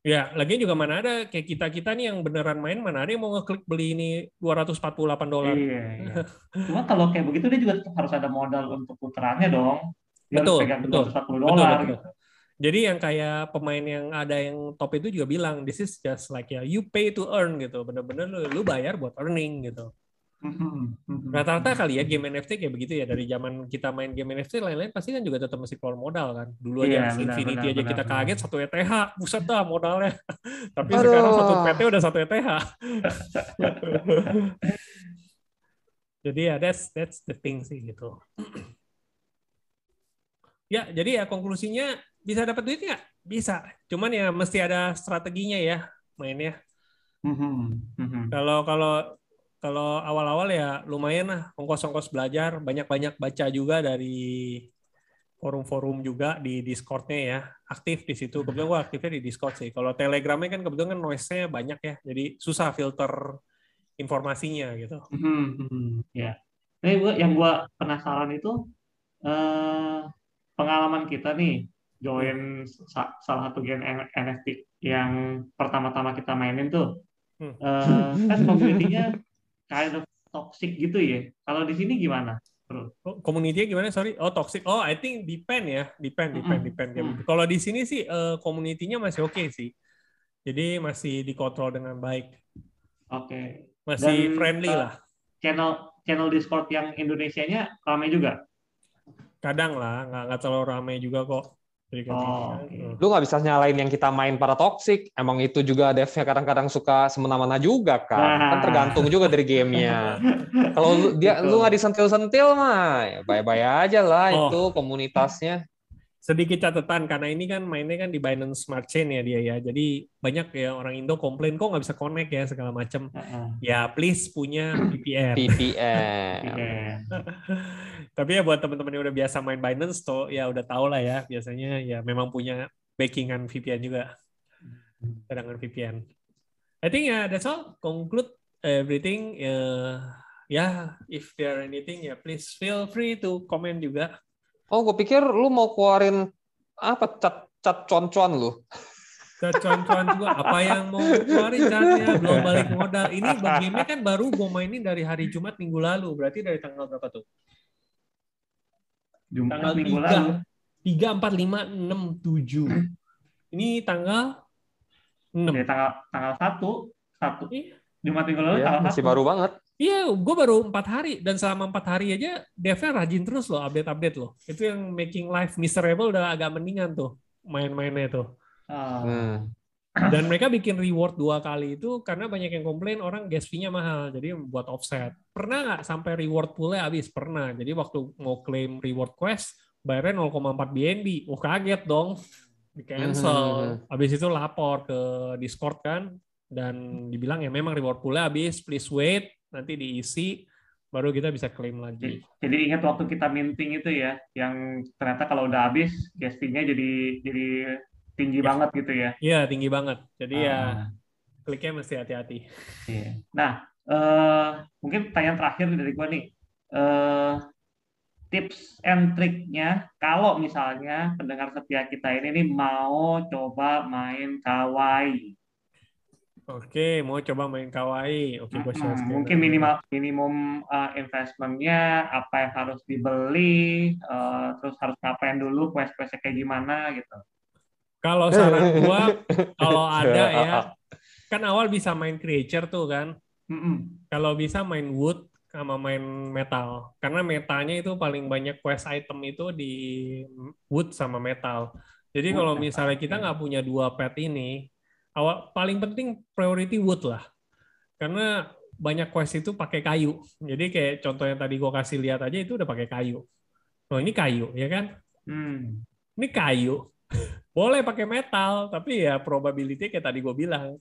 Ya, lagian juga mana ada kayak kita-kita nih yang beneran main mana ada yang mau ngeklik beli ini 248 dolar. Iya, iya. Cuma kalau kayak begitu dia juga tetap harus ada modal untuk putarannya dong. Dia Betul, harus pegang betul. 240 Betul, dolar betul. gitu. Jadi yang kayak pemain yang ada yang top itu juga bilang this is just like ya you pay to earn gitu. Bener-bener lu, lu bayar buat earning gitu. Mhm, mhm. Rata-rata kali ya game NFT kayak begitu ya dari zaman kita main game NFT lain-lain pasti kan juga tetap mesti keluar modal kan. Dulu Iya, aja benar, Infinity benar, aja benar, kita benar. kaget satu ETH, buset dah modalnya. Tapi Aduh. sekarang satu PT udah satu ETH. Jadi ya that's that's the thing sih gitu. ya, jadi ya konklusinya bisa dapat duit nggak? Bisa. Cuman ya mesti ada strateginya ya mainnya. Mhm, mhm. Kalau kalau kalau awal-awal ya lumayan lah ongkos-ongkos belajar, banyak-banyak baca juga dari forum-forum juga di Discord-nya ya. Aktif di situ. Kebetulan gua aktifnya di Discord sih. Kalau Telegram-nya kan kebetulan kan noise-nya banyak ya. Jadi susah filter informasinya gitu. Mhm, mhm. Ya. Tapi gua, yang gua penasaran itu eh, pengalaman kita nih join sa- salah satu game NFT yang pertama-tama kita mainin tuh. Hmm. Eh, kan community-nya kind of toxic gitu ya. Kalau di sini gimana? Oh, Community-nya gimana? Sorry. Oh, toxic. Oh, I think depend ya. Depend, depend, depend. Mm. gitu. Kalau di sini sih eh, community-nya masih oke sih. Jadi masih dikontrol dengan baik. Oke. Masih Dan, friendly eh, lah. Channel channel Discord yang Indonesianya ramai juga. Kadang lah, nggak nggak terlalu ramai juga kok. Oh, gitu kan. Hmm. Lu nggak bisa nyalain yang kita main para toxic. Emang itu juga devnya kadang-kadang suka semena-mena juga kan. Kan Nah. tergantung juga dari gamenya. Kalau lu, dia Betul. lu nggak disentil-sentil mah, ya bye-bye aja lah Oh. itu komunitasnya. Sedikit catatan karena ini kan mainnya kan di Binance Smart Chain ya dia ya. Jadi banyak ya orang Indo komplain kok nggak bisa connect ya segala macam. Heeh. Ya please punya VPN. VPN. Tapi ya buat teman-teman yang udah biasa main Binance tuh ya udah tau lah ya biasanya ya memang punya backingan VPN juga. Cadangan VPN. I think ya that's all. Conclude everything. Ya ya if there anything ya please feel free to comment juga. Oh, gue pikir lu mau keluarin apa cat cat con-con lu. ke cuan-cuan juga apa yang mau keluarin catnya belum balik modal ini gamenya kan baru gue mainin dari hari Jumat minggu lalu berarti dari tanggal berapa tuh Jumat Tanggal minggu tiga. lalu. tiga empat lima enam tujuh ini tanggal enam Ya, tanggal tanggal satu satu Iya. Jumat minggu lalu Ya, tanggal masih satu. baru banget. Iya gue baru empat hari dan selama empat hari aja devnya rajin terus loh update-update loh itu yang making life miserable udah agak mendingan tuh main-mainnya tuh Hmm. Dan mereka bikin reward dua kali itu karena banyak yang komplain orang gas fee-nya mahal, jadi buat offset. Pernah nggak sampai reward pool-nya habis? Pernah. Jadi waktu mau claim reward quest, bayarnya 0,4 BNB. Oh kaget dong, di cancel. Mhm. Habis itu lapor ke Discord kan, dan dibilang ya memang reward pool-nya habis, please wait, nanti diisi, baru kita bisa claim lagi. Jadi ingat waktu kita minting itu ya, yang ternyata kalau udah habis gas fee-nya jadi jadi tinggi Ya. banget gitu ya. Iya tinggi banget. Jadi ya Ah, kliknya mesti hati-hati. iya. Nah, eh, mungkin pertanyaan terakhir dari gua nih. Eh, tips and triknya kalau misalnya pendengar setia kita ini nih mau coba main kawaii. Oke, mau coba main kawaii. Oke, Mm-mm. screen Mungkin minimal minimum uh, investmentnya apa yang harus dibeli, uh, terus harus ngapain dulu, quest-questnya kayak gimana gitu. Kalau saran gua, kalau ada ya, kan awal bisa main creature tuh kan. Mm-mm. Kalau bisa main wood sama main metal. Karena metanya itu paling banyak quest item itu di wood sama metal. Jadi kalau metal, misalnya kita nggak punya dua pet ini, awal paling penting priority wood lah. Karena banyak quest itu pakai kayu. Jadi kayak contoh yang tadi gua kasih lihat aja itu udah pakai kayu. Oh ini kayu ya kan? Hmm. Ini kayu. Boleh pakai metal, tapi ya probability kayak tadi gue bilang.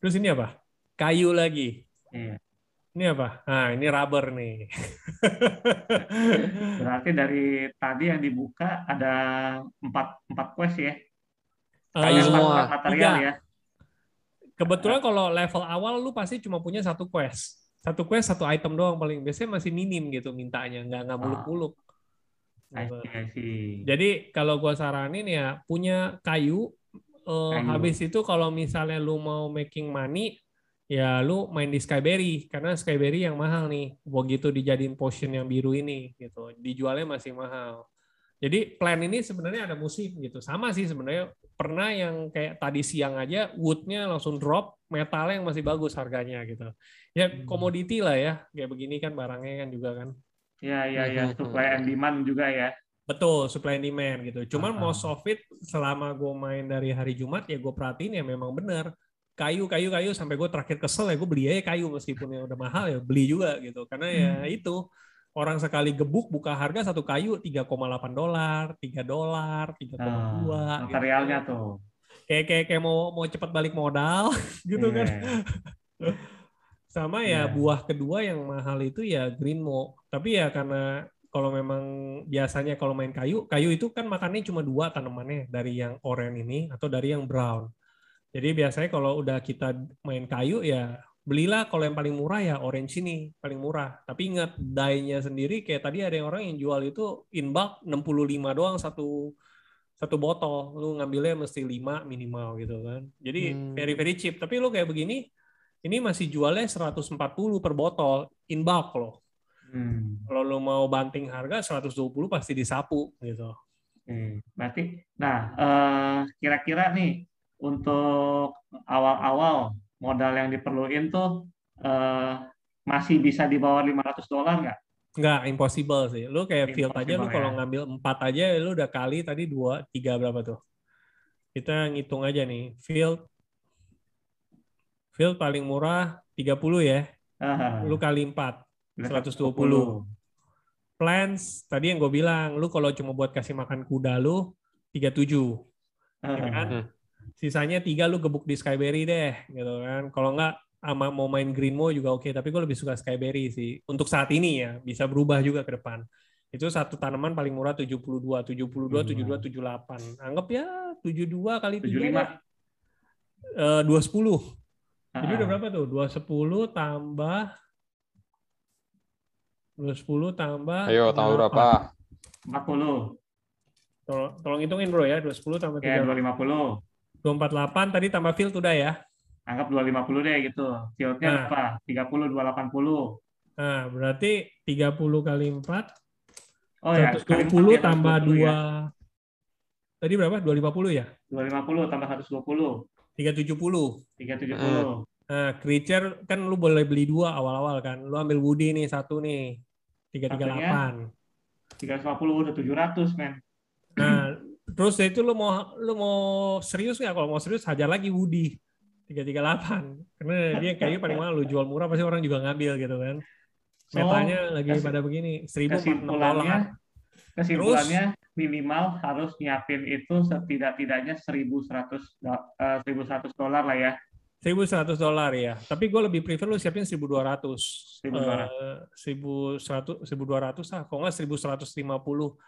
Terus ini apa? Kayu lagi. Iya. Ini apa? Nah, ini rubber nih. Berarti dari tadi yang dibuka ada empat empat quest ya, Kayu Eh, empat, semua. empat material Tiga. ya. Kebetulan kalau level awal lu pasti cuma punya satu quest. Satu quest, satu item doang paling. Biasanya masih minim gitu mintanya, nggak nggak muluk-muluk. See, I see. Jadi kalau gua saranin ya punya kayu. Kayu. Habis itu kalau misalnya lu mau making money, ya lu main di Skyberry karena Skyberry yang mahal nih. Begitu dijadiin potion yang biru ini gitu, dijualnya masih mahal. Jadi plan ini sebenarnya ada musim gitu. Sama sih sebenarnya pernah yang kayak tadi siang aja woodnya langsung drop, metalnya yang masih bagus harganya gitu. Ya Hmm. komoditi lah ya, kayak begini kan barangnya kan juga kan. Ya, ya, ya. Mhm. Supply and demand juga ya. Betul, supply and demand gitu. Cuman Ah. most of it selama gue main dari hari Jumat ya gue perhatiin ya memang benar. Kayu, kayu, kayu sampai gue terakhir kesel ya gue beli aja kayu meskipun yang udah mahal ya beli juga gitu. Karena ya Hmm. itu orang sekali gebuk buka harga satu kayu 3,8 dolar, 3 dolar, 3,2 Nah, gitu. materialnya tuh. Kayak kayak kayak mau mau cepat balik modal gitu kan. Iya. Sama ya Iya. buah kedua yang mahal itu ya green mo. Tapi ya karena kalau memang biasanya kalau main kayu, kayu itu kan makannya cuma dua tanamannya dari yang oranye ini atau dari yang brown. Jadi biasanya kalau udah kita main kayu ya belilah kalau yang paling murah ya orange ini paling murah. Tapi ingat dye-nya sendiri kayak tadi ada yang orang yang jual itu in bulk 65 doang satu satu botol. Lu ngambilnya mesti 5 minimal gitu kan. Jadi Hmm. very very cheap. Tapi lu kayak begini ini masih jualnya 140 per botol in bulk loh. Hmm. Kalau lu mau banting harga 120 pasti disapu gitu. Oke, berarti, nah eh, kira-kira nih untuk awal-awal modal yang diperluin tuh eh, masih bisa di bawah 500 dolar nggak? Nggak, impossible sih. Lu kayak field aja, lu Impossible, kalau ya. ngambil 4 aja, lu udah kali tadi 2, 3 berapa tuh? Kita ngitung aja nih. Field field paling murah 30 ya. Ah, Lu kali 4. udah 120. Plans, tadi yang gue bilang, lu kalau cuma buat kasih makan kuda lu, 37. Ah, ya kan? Hmm. Sisanya tiga lu gebuk di Skyberry deh, gitu kan. Kalau nggak sama mau main Greenmo juga oke, tapi gue lebih suka Skyberry sih. Untuk saat ini ya, bisa berubah juga ke depan. Itu satu tanaman paling murah 72, 72, 72, 78. Anggap ya 72 kali 3 75. deh. Eh, 210. Jadi Ah, udah berapa tuh? 210 tambah 210 tambah Ayo, tahu 28. berapa? 40. Tolong, tolong hitungin bro ya, 210 tambah Ya, 3. 250. 248 tadi tambah field udah ya. Anggap 250 deh gitu. Fieldnya Nah. apa? 30, 280. Nah, berarti 30 kali 4 Oh ya, kali 120 empat ya, tambah 120 2 ya. Tadi berapa? 250 ya? 250 tambah 120. 370. 370. Nah, creature kan lu boleh beli dua awal-awal kan. Lu ambil Woody nih satu nih. 338. 350 udah 700, men. Nah, terus dari itu lu mau lu mau serius nggak? Kalau mau serius hajar lagi Woody. 338. Karena dia kayaknya paling mahal lu jual murah pasti orang juga ngambil gitu kan. So, Metanya lagi kes- pada begini, 1046 kesimpulannya dolar. kesimpulannya minimal harus nyiapin itu setidak-tidaknya 1100 do- eh, 1100 dolar lah ya 1100 dolar ya. Tapi gue lebih prefer lu siapin 1200. 1200. Eh, 1100 1200 ah, kalau nggak 1150.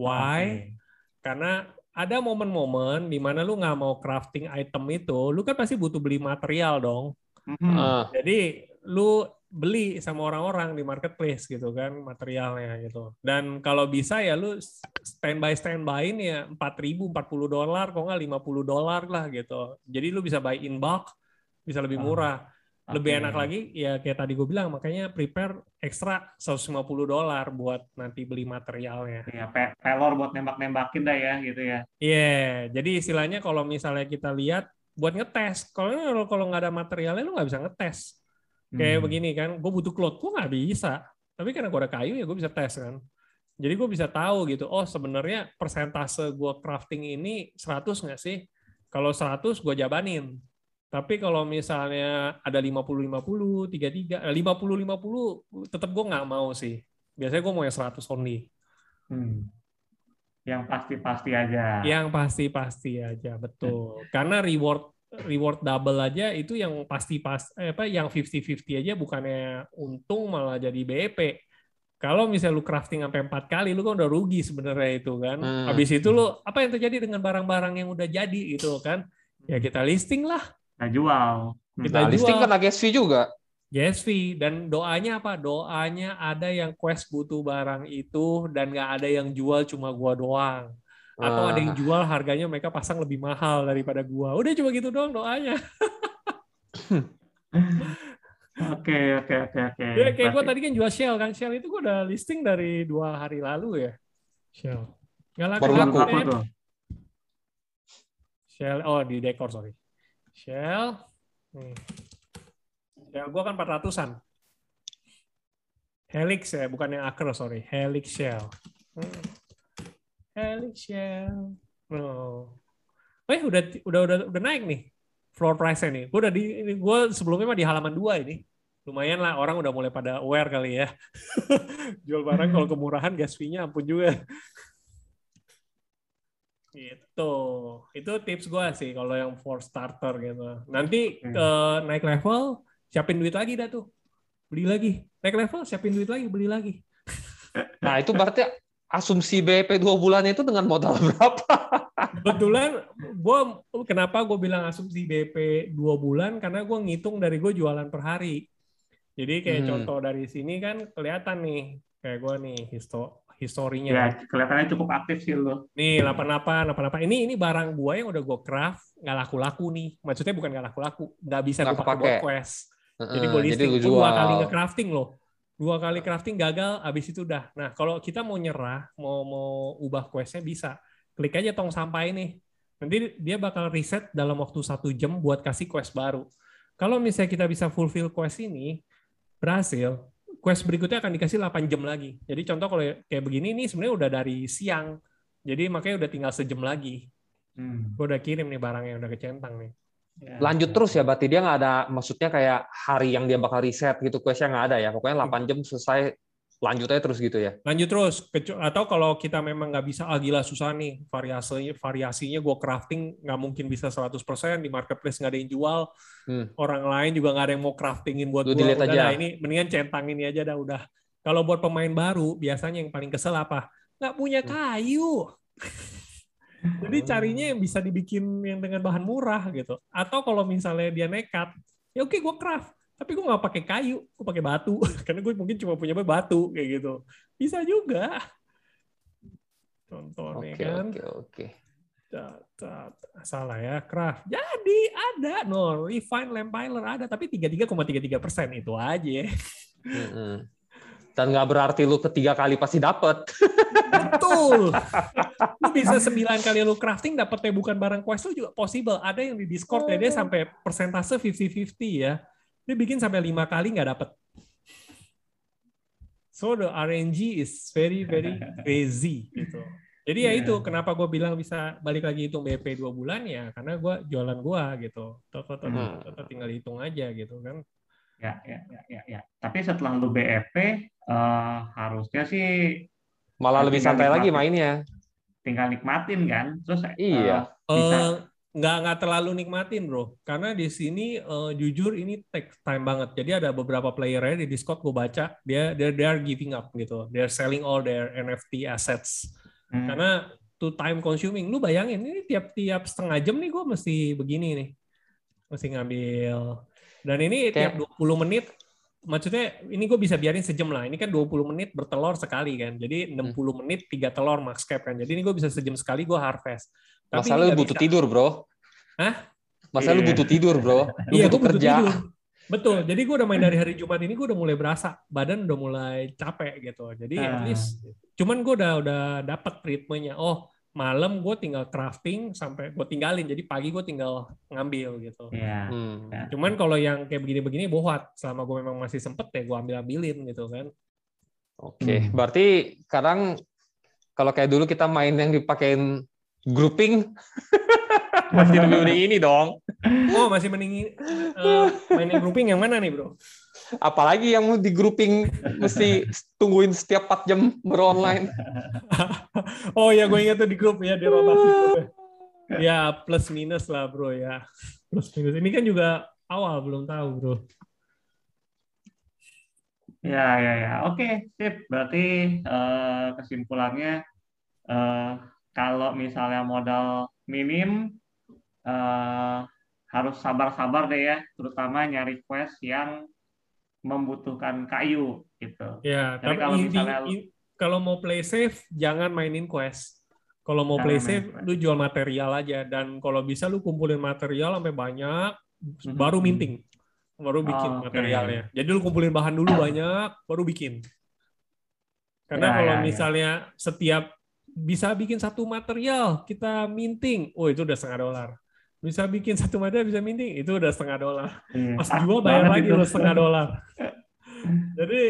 Why? Oke. Karena ada momen-momen di mana lu nggak mau crafting item itu, lu kan pasti butuh beli material dong. Mhm. Ah, Jadi lu beli sama orang-orang di marketplace gitu kan materialnya gitu. Dan kalau bisa ya lu standby standbyin ya 4000 40 dolar kok nggak 50 dolar lah gitu. Jadi lu bisa buy in bulk bisa lebih Oh, murah. Lebih enak lagi ya kayak tadi gue bilang makanya prepare ekstra 150 dolar buat nanti beli materialnya. Iya, pe- pelor buat nembak-nembakin dah ya gitu ya. Iya, jadi istilahnya kalau misalnya kita lihat buat ngetes, kalau kalau nggak ada materialnya lu nggak bisa ngetes. Kayak Hmm. begini kan, gue butuh cloth, gue nggak bisa. Tapi karena gue ada kayu ya gue bisa tes kan. Jadi gue bisa tahu gitu, oh sebenarnya persentase gue crafting ini 100 nggak sih? Kalau 100 gue jabanin. Tapi kalau misalnya ada 50-50, 33, eh, 50-50 tetap gue nggak mau sih. Biasanya gue mau yang 100 only. Hmm. Yang pasti-pasti aja. Yang pasti-pasti aja, betul. Karena reward reward double aja itu yang pasti pas eh, apa yang 50-50 aja bukannya untung malah jadi BEP. Kalau misalnya lu crafting sampai empat kali, lu kan udah rugi sebenarnya itu kan. Hmm. Habis itu lu apa yang terjadi dengan barang-barang yang udah jadi gitu kan? Ya kita listing lah, Kita jual. Hmm. Kita Nah, listing kan GSV juga. GSV dan doanya apa? Doanya ada yang quest butuh barang itu dan nggak ada yang jual cuma gua doang. Atau ada yang Ah. jual harganya mereka pasang lebih mahal daripada gua. Udah cuma gitu doang doanya. Oke, oke, oke, oke. Ya, kayak gua Berarti- tadi kan jual shell kan. Shell itu gua udah listing dari dua hari lalu ya. Shell. Nggak laku. Baru laku. Shell, oh di dekor sorry. Shell. Nih. Shell gua kan 400-an. Helix ya, bukan yang acre sorry. Helix shell. Hmm. Helix shell. Oh. Eh udah udah udah udah naik nih floor price-nya nih. Gua udah di ini gua sebelumnya mah di halaman 2 ini. Lumayan lah orang udah mulai pada aware kali ya. Jual barang kalau kemurahan gas fee-nya ampun juga. Gitu. Itu tips gua sih kalau yang for starter gitu. Nanti Hmm. eh, naik level, siapin duit lagi dah tuh. Beli lagi. Naik level, siapin duit lagi, beli lagi. Nah, itu berarti asumsi BEP dua bulan itu dengan modal berapa? Kebetulan gua kenapa gue bilang asumsi BP dua bulan karena gua ngitung dari gue jualan per hari. Jadi kayak Hmm. contoh dari sini kan kelihatan nih kayak gua nih histo historinya. Ya, kelihatannya cukup aktif sih lu. Nih 88, 88. Ini ini barang gua yang udah gua craft nggak laku-laku nih. Maksudnya bukan nggak laku-laku, nggak bisa Nggak gue pakai buat quest. Jadi Heeh, gue listing, lu Gua dua kali nge-crafting loh. Dua kali crafting gagal, habis itu udah. Nah, kalau kita mau nyerah, mau mau ubah questnya bisa. Klik aja tong sampah ini. Nanti dia bakal reset dalam waktu satu jam buat kasih quest baru. Kalau misalnya kita bisa fulfill quest ini, berhasil, quest berikutnya akan dikasih 8 jam lagi. Jadi contoh kalau kayak begini, ini sebenarnya udah dari siang. Jadi makanya udah tinggal sejam lagi. Hmm. Gue udah kirim nih barang yang udah kecentang nih. Ya. Lanjut terus ya, berarti dia nggak ada, maksudnya kayak hari yang dia bakal reset gitu, questnya nggak ada ya. Pokoknya 8 jam selesai, lanjut aja terus gitu ya. lanjut terus. Atau kalau kita memang nggak bisa ah gila susah nih. Variasinya variasinya gue crafting nggak mungkin bisa 100% di marketplace nggak ada yang jual. Hmm. orang lain juga nggak ada yang mau craftingin buat gue udah aja. dah, ini mendingan centang ini aja dah udah. Kalau buat pemain baru biasanya yang paling kesel apa? Nggak punya Hmm. kayu. Jadi carinya yang bisa dibikin yang dengan bahan murah gitu. Atau kalau misalnya dia nekat ya oke gue craft tapi gue nggak pakai kayu gue pakai batu. Karena gue mungkin cuma punya batu kayak gitu. Bisa juga. Contohnya Oke, kan? oke, oke. Ta- ta- salah ya craft jadi ada. No refine lampiler ada tapi 33,33 persen. Itu aja. Mm-mm. Dan nggak berarti lu ketiga kali pasti dapet. betul. Lu bisa sembilan kali lu crafting dapetnya bukan barang quest lu juga possible. Ada yang di discord ya dia sampai persentase 50-50 ya dia bikin sampai lima kali nggak dapet so the RNG is very very crazy gitu jadi ya Yeah. itu kenapa gue bilang bisa balik lagi hitung BP dua bulan ya karena gue jualan gue gitu Tot- tot- tot- Hmm. tot- tot- tinggal hitung aja gitu kan Ya, ya, ya, ya, ya. Tapi setelah lu BEP, eh, harusnya sih Malah lebih santai lagi mainnya. tinggal nikmatin kan. Terus Iya. bisa Eh, nggak nggak terlalu nikmatin bro. Karena di sini eh, jujur ini take time banget. Jadi ada beberapa playernya di Discord gue baca dia dia they are giving up gitu. They're selling all their NFT assets. Hmm, karena to time consuming lu bayangin ini tiap-tiap setengah jam nih gue mesti begini nih. Mesti ngambil. Dan ini tiap 20 menit maksudnya ini gue bisa biarin sejam lah. Ini kan 20 menit bertelur sekali kan. Jadi 60 menit tiga telur max cap kan. Jadi ini gue bisa sejam sekali gue harvest Tapi Masalah ini lu butuh bisa. tidur, bro. Hah? Masa lu Iya. butuh tidur, bro. Lu Iya, butuh butuh kerja. tidur. Betul. Jadi gue udah main dari hari Jumat ini gue udah mulai berasa badan udah mulai capek gitu. Jadi at Ah. least cuman gue udah udah dapat ritmenya. Oh, malam gue tinggal crafting sampai gue tinggalin. Jadi pagi gue tinggal ngambil gitu. Iya. Hmm. Cuman kalau yang kayak begini-begini bohat. Selama gue memang masih sempet ya gue ambil-ambilin gitu kan. Oke, Hmm. berarti kadang kalau kayak dulu kita main yang dipakein grouping, masih lebih mending ini dong. Oh masih mending eh, mainin grouping yang mana nih bro? Apalagi yang di grouping mesti tungguin setiap 4 jam beronline. Oh ya gue ingat tuh di grup ya di rotasi ya. Ya plus minus lah bro ya. Plus minus. Ini kan juga awal belum tahu bro. Ya, ya, ya. Oke, sip. Berarti eh, kesimpulannya eh, kalau misalnya modal minim eh, harus sabar-sabar deh ya, terutama nyari quest yang membutuhkan kayu gitu. Ya, Jadi tapi kalau misalnya kalau mau play safe jangan mainin quest. Kalau mau play main safe quest. lu jual material aja dan kalau bisa lu kumpulin material sampai banyak Mhm. baru minting. Baru bikin Oh, oke. materialnya. Jadi lu kumpulin bahan dulu banyak baru bikin. Karena Ya, kalau ya, ya. misalnya setiap bisa bikin satu material kita minting, oh itu udah setengah dolar. Bisa bikin satu material bisa minting, itu udah setengah dolar. Iya, Pas pas jual bayar lagi lo setengah dolar. Jadi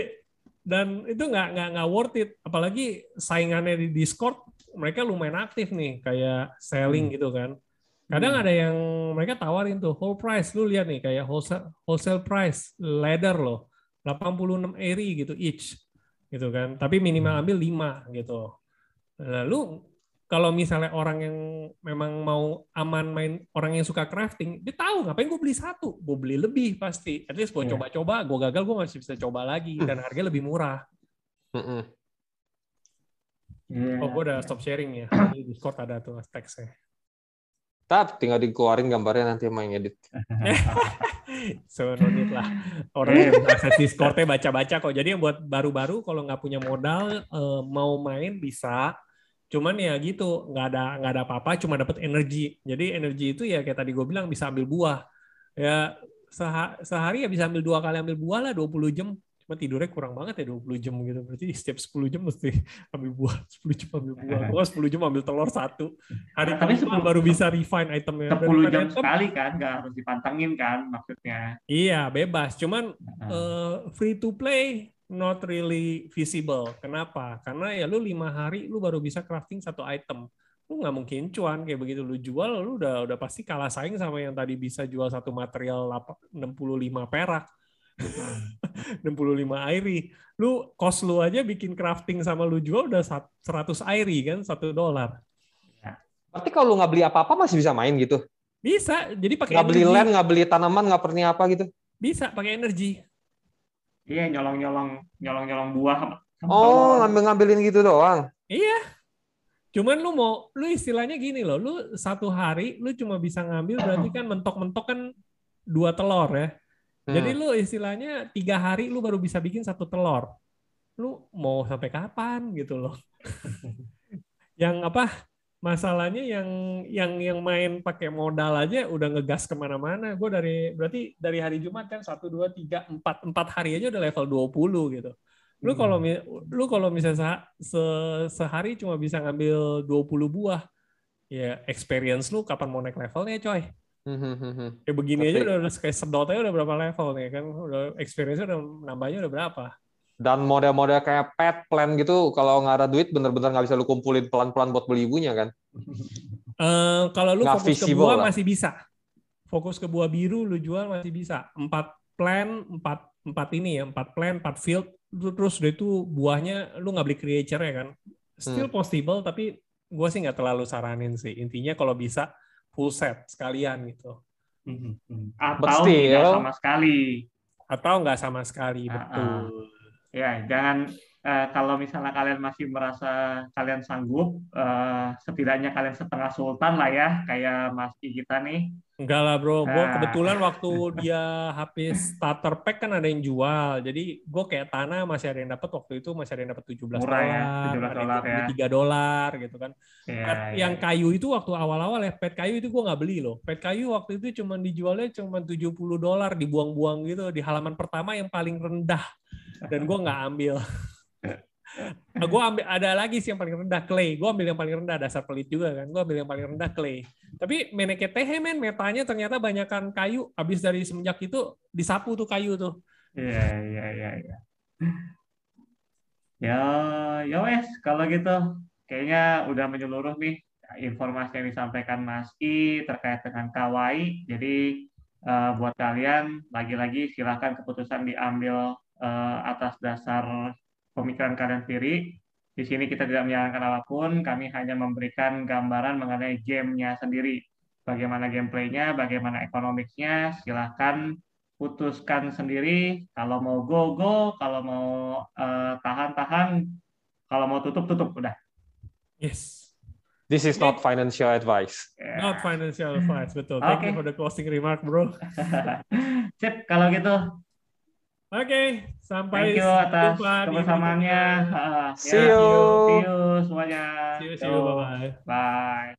dan itu nggak nggak nggak worth it. Apalagi saingannya di Discord mereka lumayan aktif nih kayak selling gitu kan. Kadang Hmm. ada yang mereka tawarin tuh whole price. Lu lihat nih kayak wholesale wholesale price ladder loh. 86 eri gitu each gitu kan. Tapi minimal ambil 5 gitu. Lalu kalau misalnya orang yang memang mau aman main orang yang suka crafting, dia tahu ngapain gue beli satu, gue beli lebih pasti. At least gue Iya. coba-coba, gue gagal gue masih bisa coba lagi dan harganya lebih murah. Iya. Oh gue udah stop sharing ya, di Discord ada tuh teksnya. Tap, tinggal dikeluarin gambarnya nanti main edit. So no need lah. Orang yang akses Discordnya baca-baca kok. Jadi yang buat baru-baru kalau nggak punya modal eh, mau main bisa. Cuman ya gitu, nggak ada nggak ada apa-apa, cuma dapat energi. Jadi energi itu ya kayak tadi gue bilang bisa ambil buah. Ya seha- sehari ya bisa ambil dua kali ambil buah lah 20 jam. Cuma tidurnya kurang banget ya 20 jam gitu. Berarti setiap 10 jam mesti ambil buah. 10 jam ambil buah. Gua 10 jam ambil telur satu. Hari Tapi 10 baru bisa refine itemnya. Dan 10 jam item, sekali kan, nggak harus dipantengin kan maksudnya. Iya, bebas. Cuman eh, free to play not really visible. Kenapa? Karena ya lu lima hari lu baru bisa crafting satu item. Lu nggak mungkin cuan kayak begitu lu jual lu udah udah pasti kalah saing sama yang tadi bisa jual satu material lapa- 65 perak. 65 airi. Lu cost lu aja bikin crafting sama lu jual udah sat- 100 airi kan, satu dolar. Berarti kalau lu nggak beli apa-apa masih bisa main gitu? Bisa. Jadi pakai Nggak beli land, nggak beli tanaman, nggak pernah apa gitu? Bisa pakai energi. Iya, nyolong-nyolong nyolong-nyolong buah. Oh, ngambil-ngambilin gitu doang. Cuman lu mau, lu istilahnya gini loh, lu satu hari lu cuma bisa ngambil berarti kan mentok-mentok kan dua telur ya. Jadi Hmm. lu istilahnya tiga hari lu baru bisa bikin satu telur. Lu mau sampai kapan gitu loh? yang apa? Masalahnya yang yang yang main pakai modal aja udah ngegas ke mana-mana. Gue dari berarti dari hari Jumat kan satu dua tiga empat empat hari aja udah level 20 gitu. Lu Hmm. kalau mi- lu kalau misalnya se- se- sehari cuma bisa ngambil 20 buah. Ya experience lu kapan mau naik levelnya coy? Hmm, hmm, hmm, hmm. Kayak begini aja udah, udah kayak sedot aja udah berapa level nih kan? Udah experience udah nambahnya udah berapa? Dan model-model kayak pet plan gitu, kalau nggak ada duit, bener-bener nggak bisa lu kumpulin pelan-pelan buat beli ibunya kan? Eh, kalau lu Nggak fokus ke buah lah. masih bisa. Fokus ke buah biru lu jual masih bisa. Empat plan, empat empat ini ya, empat plan, empat field. Lu- Terus udah itu buahnya lu nggak beli creature ya kan? Still Hmm. possible tapi gua sih nggak terlalu saranin sih. Intinya kalau bisa full set sekalian gitu. Mhm, mhm. But Atau tidak still- sama sekali. Atau nggak sama sekali, Ah, betul. Ya, jangan eh, kalau misalnya kalian masih merasa kalian sanggup, eh, setidaknya kalian setengah sultan lah ya, kayak Mas Ki kita nih. Enggak lah bro, gue Ah. kebetulan waktu dia habis starter pack kan ada yang jual, jadi gue kayak tanah masih ada yang dapat waktu itu masih ada yang dapat 17 Murah ya, dolar, 17 ada dolar ya. 3 dolar gitu kan. Ya, Pet ya, yang ya. kayu itu waktu awal-awal ya, pet kayu itu gue nggak beli loh. Pet kayu waktu itu cuma dijualnya cuma 70 dolar, dibuang-buang gitu di halaman pertama yang paling rendah dan gue nggak ambil. Nah, gue ambil ada lagi sih yang paling rendah clay. Gue ambil yang paling rendah dasar pelit juga kan. Gue ambil yang paling rendah clay. Tapi meneke teh men metanya ternyata banyakkan kayu. Abis dari semenjak itu disapu tuh kayu tuh. Iya, iya, iya, iya. Ya, ya wes, kalau gitu kayaknya udah menyeluruh nih informasi yang disampaikan Mas I terkait dengan kawaii. Jadi eh, buat kalian lagi-lagi silahkan keputusan diambil eh, atas dasar pemikiran kalian sendiri. Di sini kita tidak menyarankan apa pun, kami hanya memberikan gambaran mengenai gamenya sendiri. Bagaimana gameplaynya, bagaimana ekonomiknya, silahkan putuskan sendiri. Kalau mau go, go. Kalau mau eh, tahan-tahan. Kalau mau tutup, tutup. Udah. Yes. This is not financial advice. Ya. Not financial advice betul. Thank you for the closing remark, bro. Sip, kalau gitu. Oke, sampai Thank you atas jumpa di kebersamaannya. Ah, See ya, you. See you semuanya. See you, see you, Yo. bye-bye. Bye.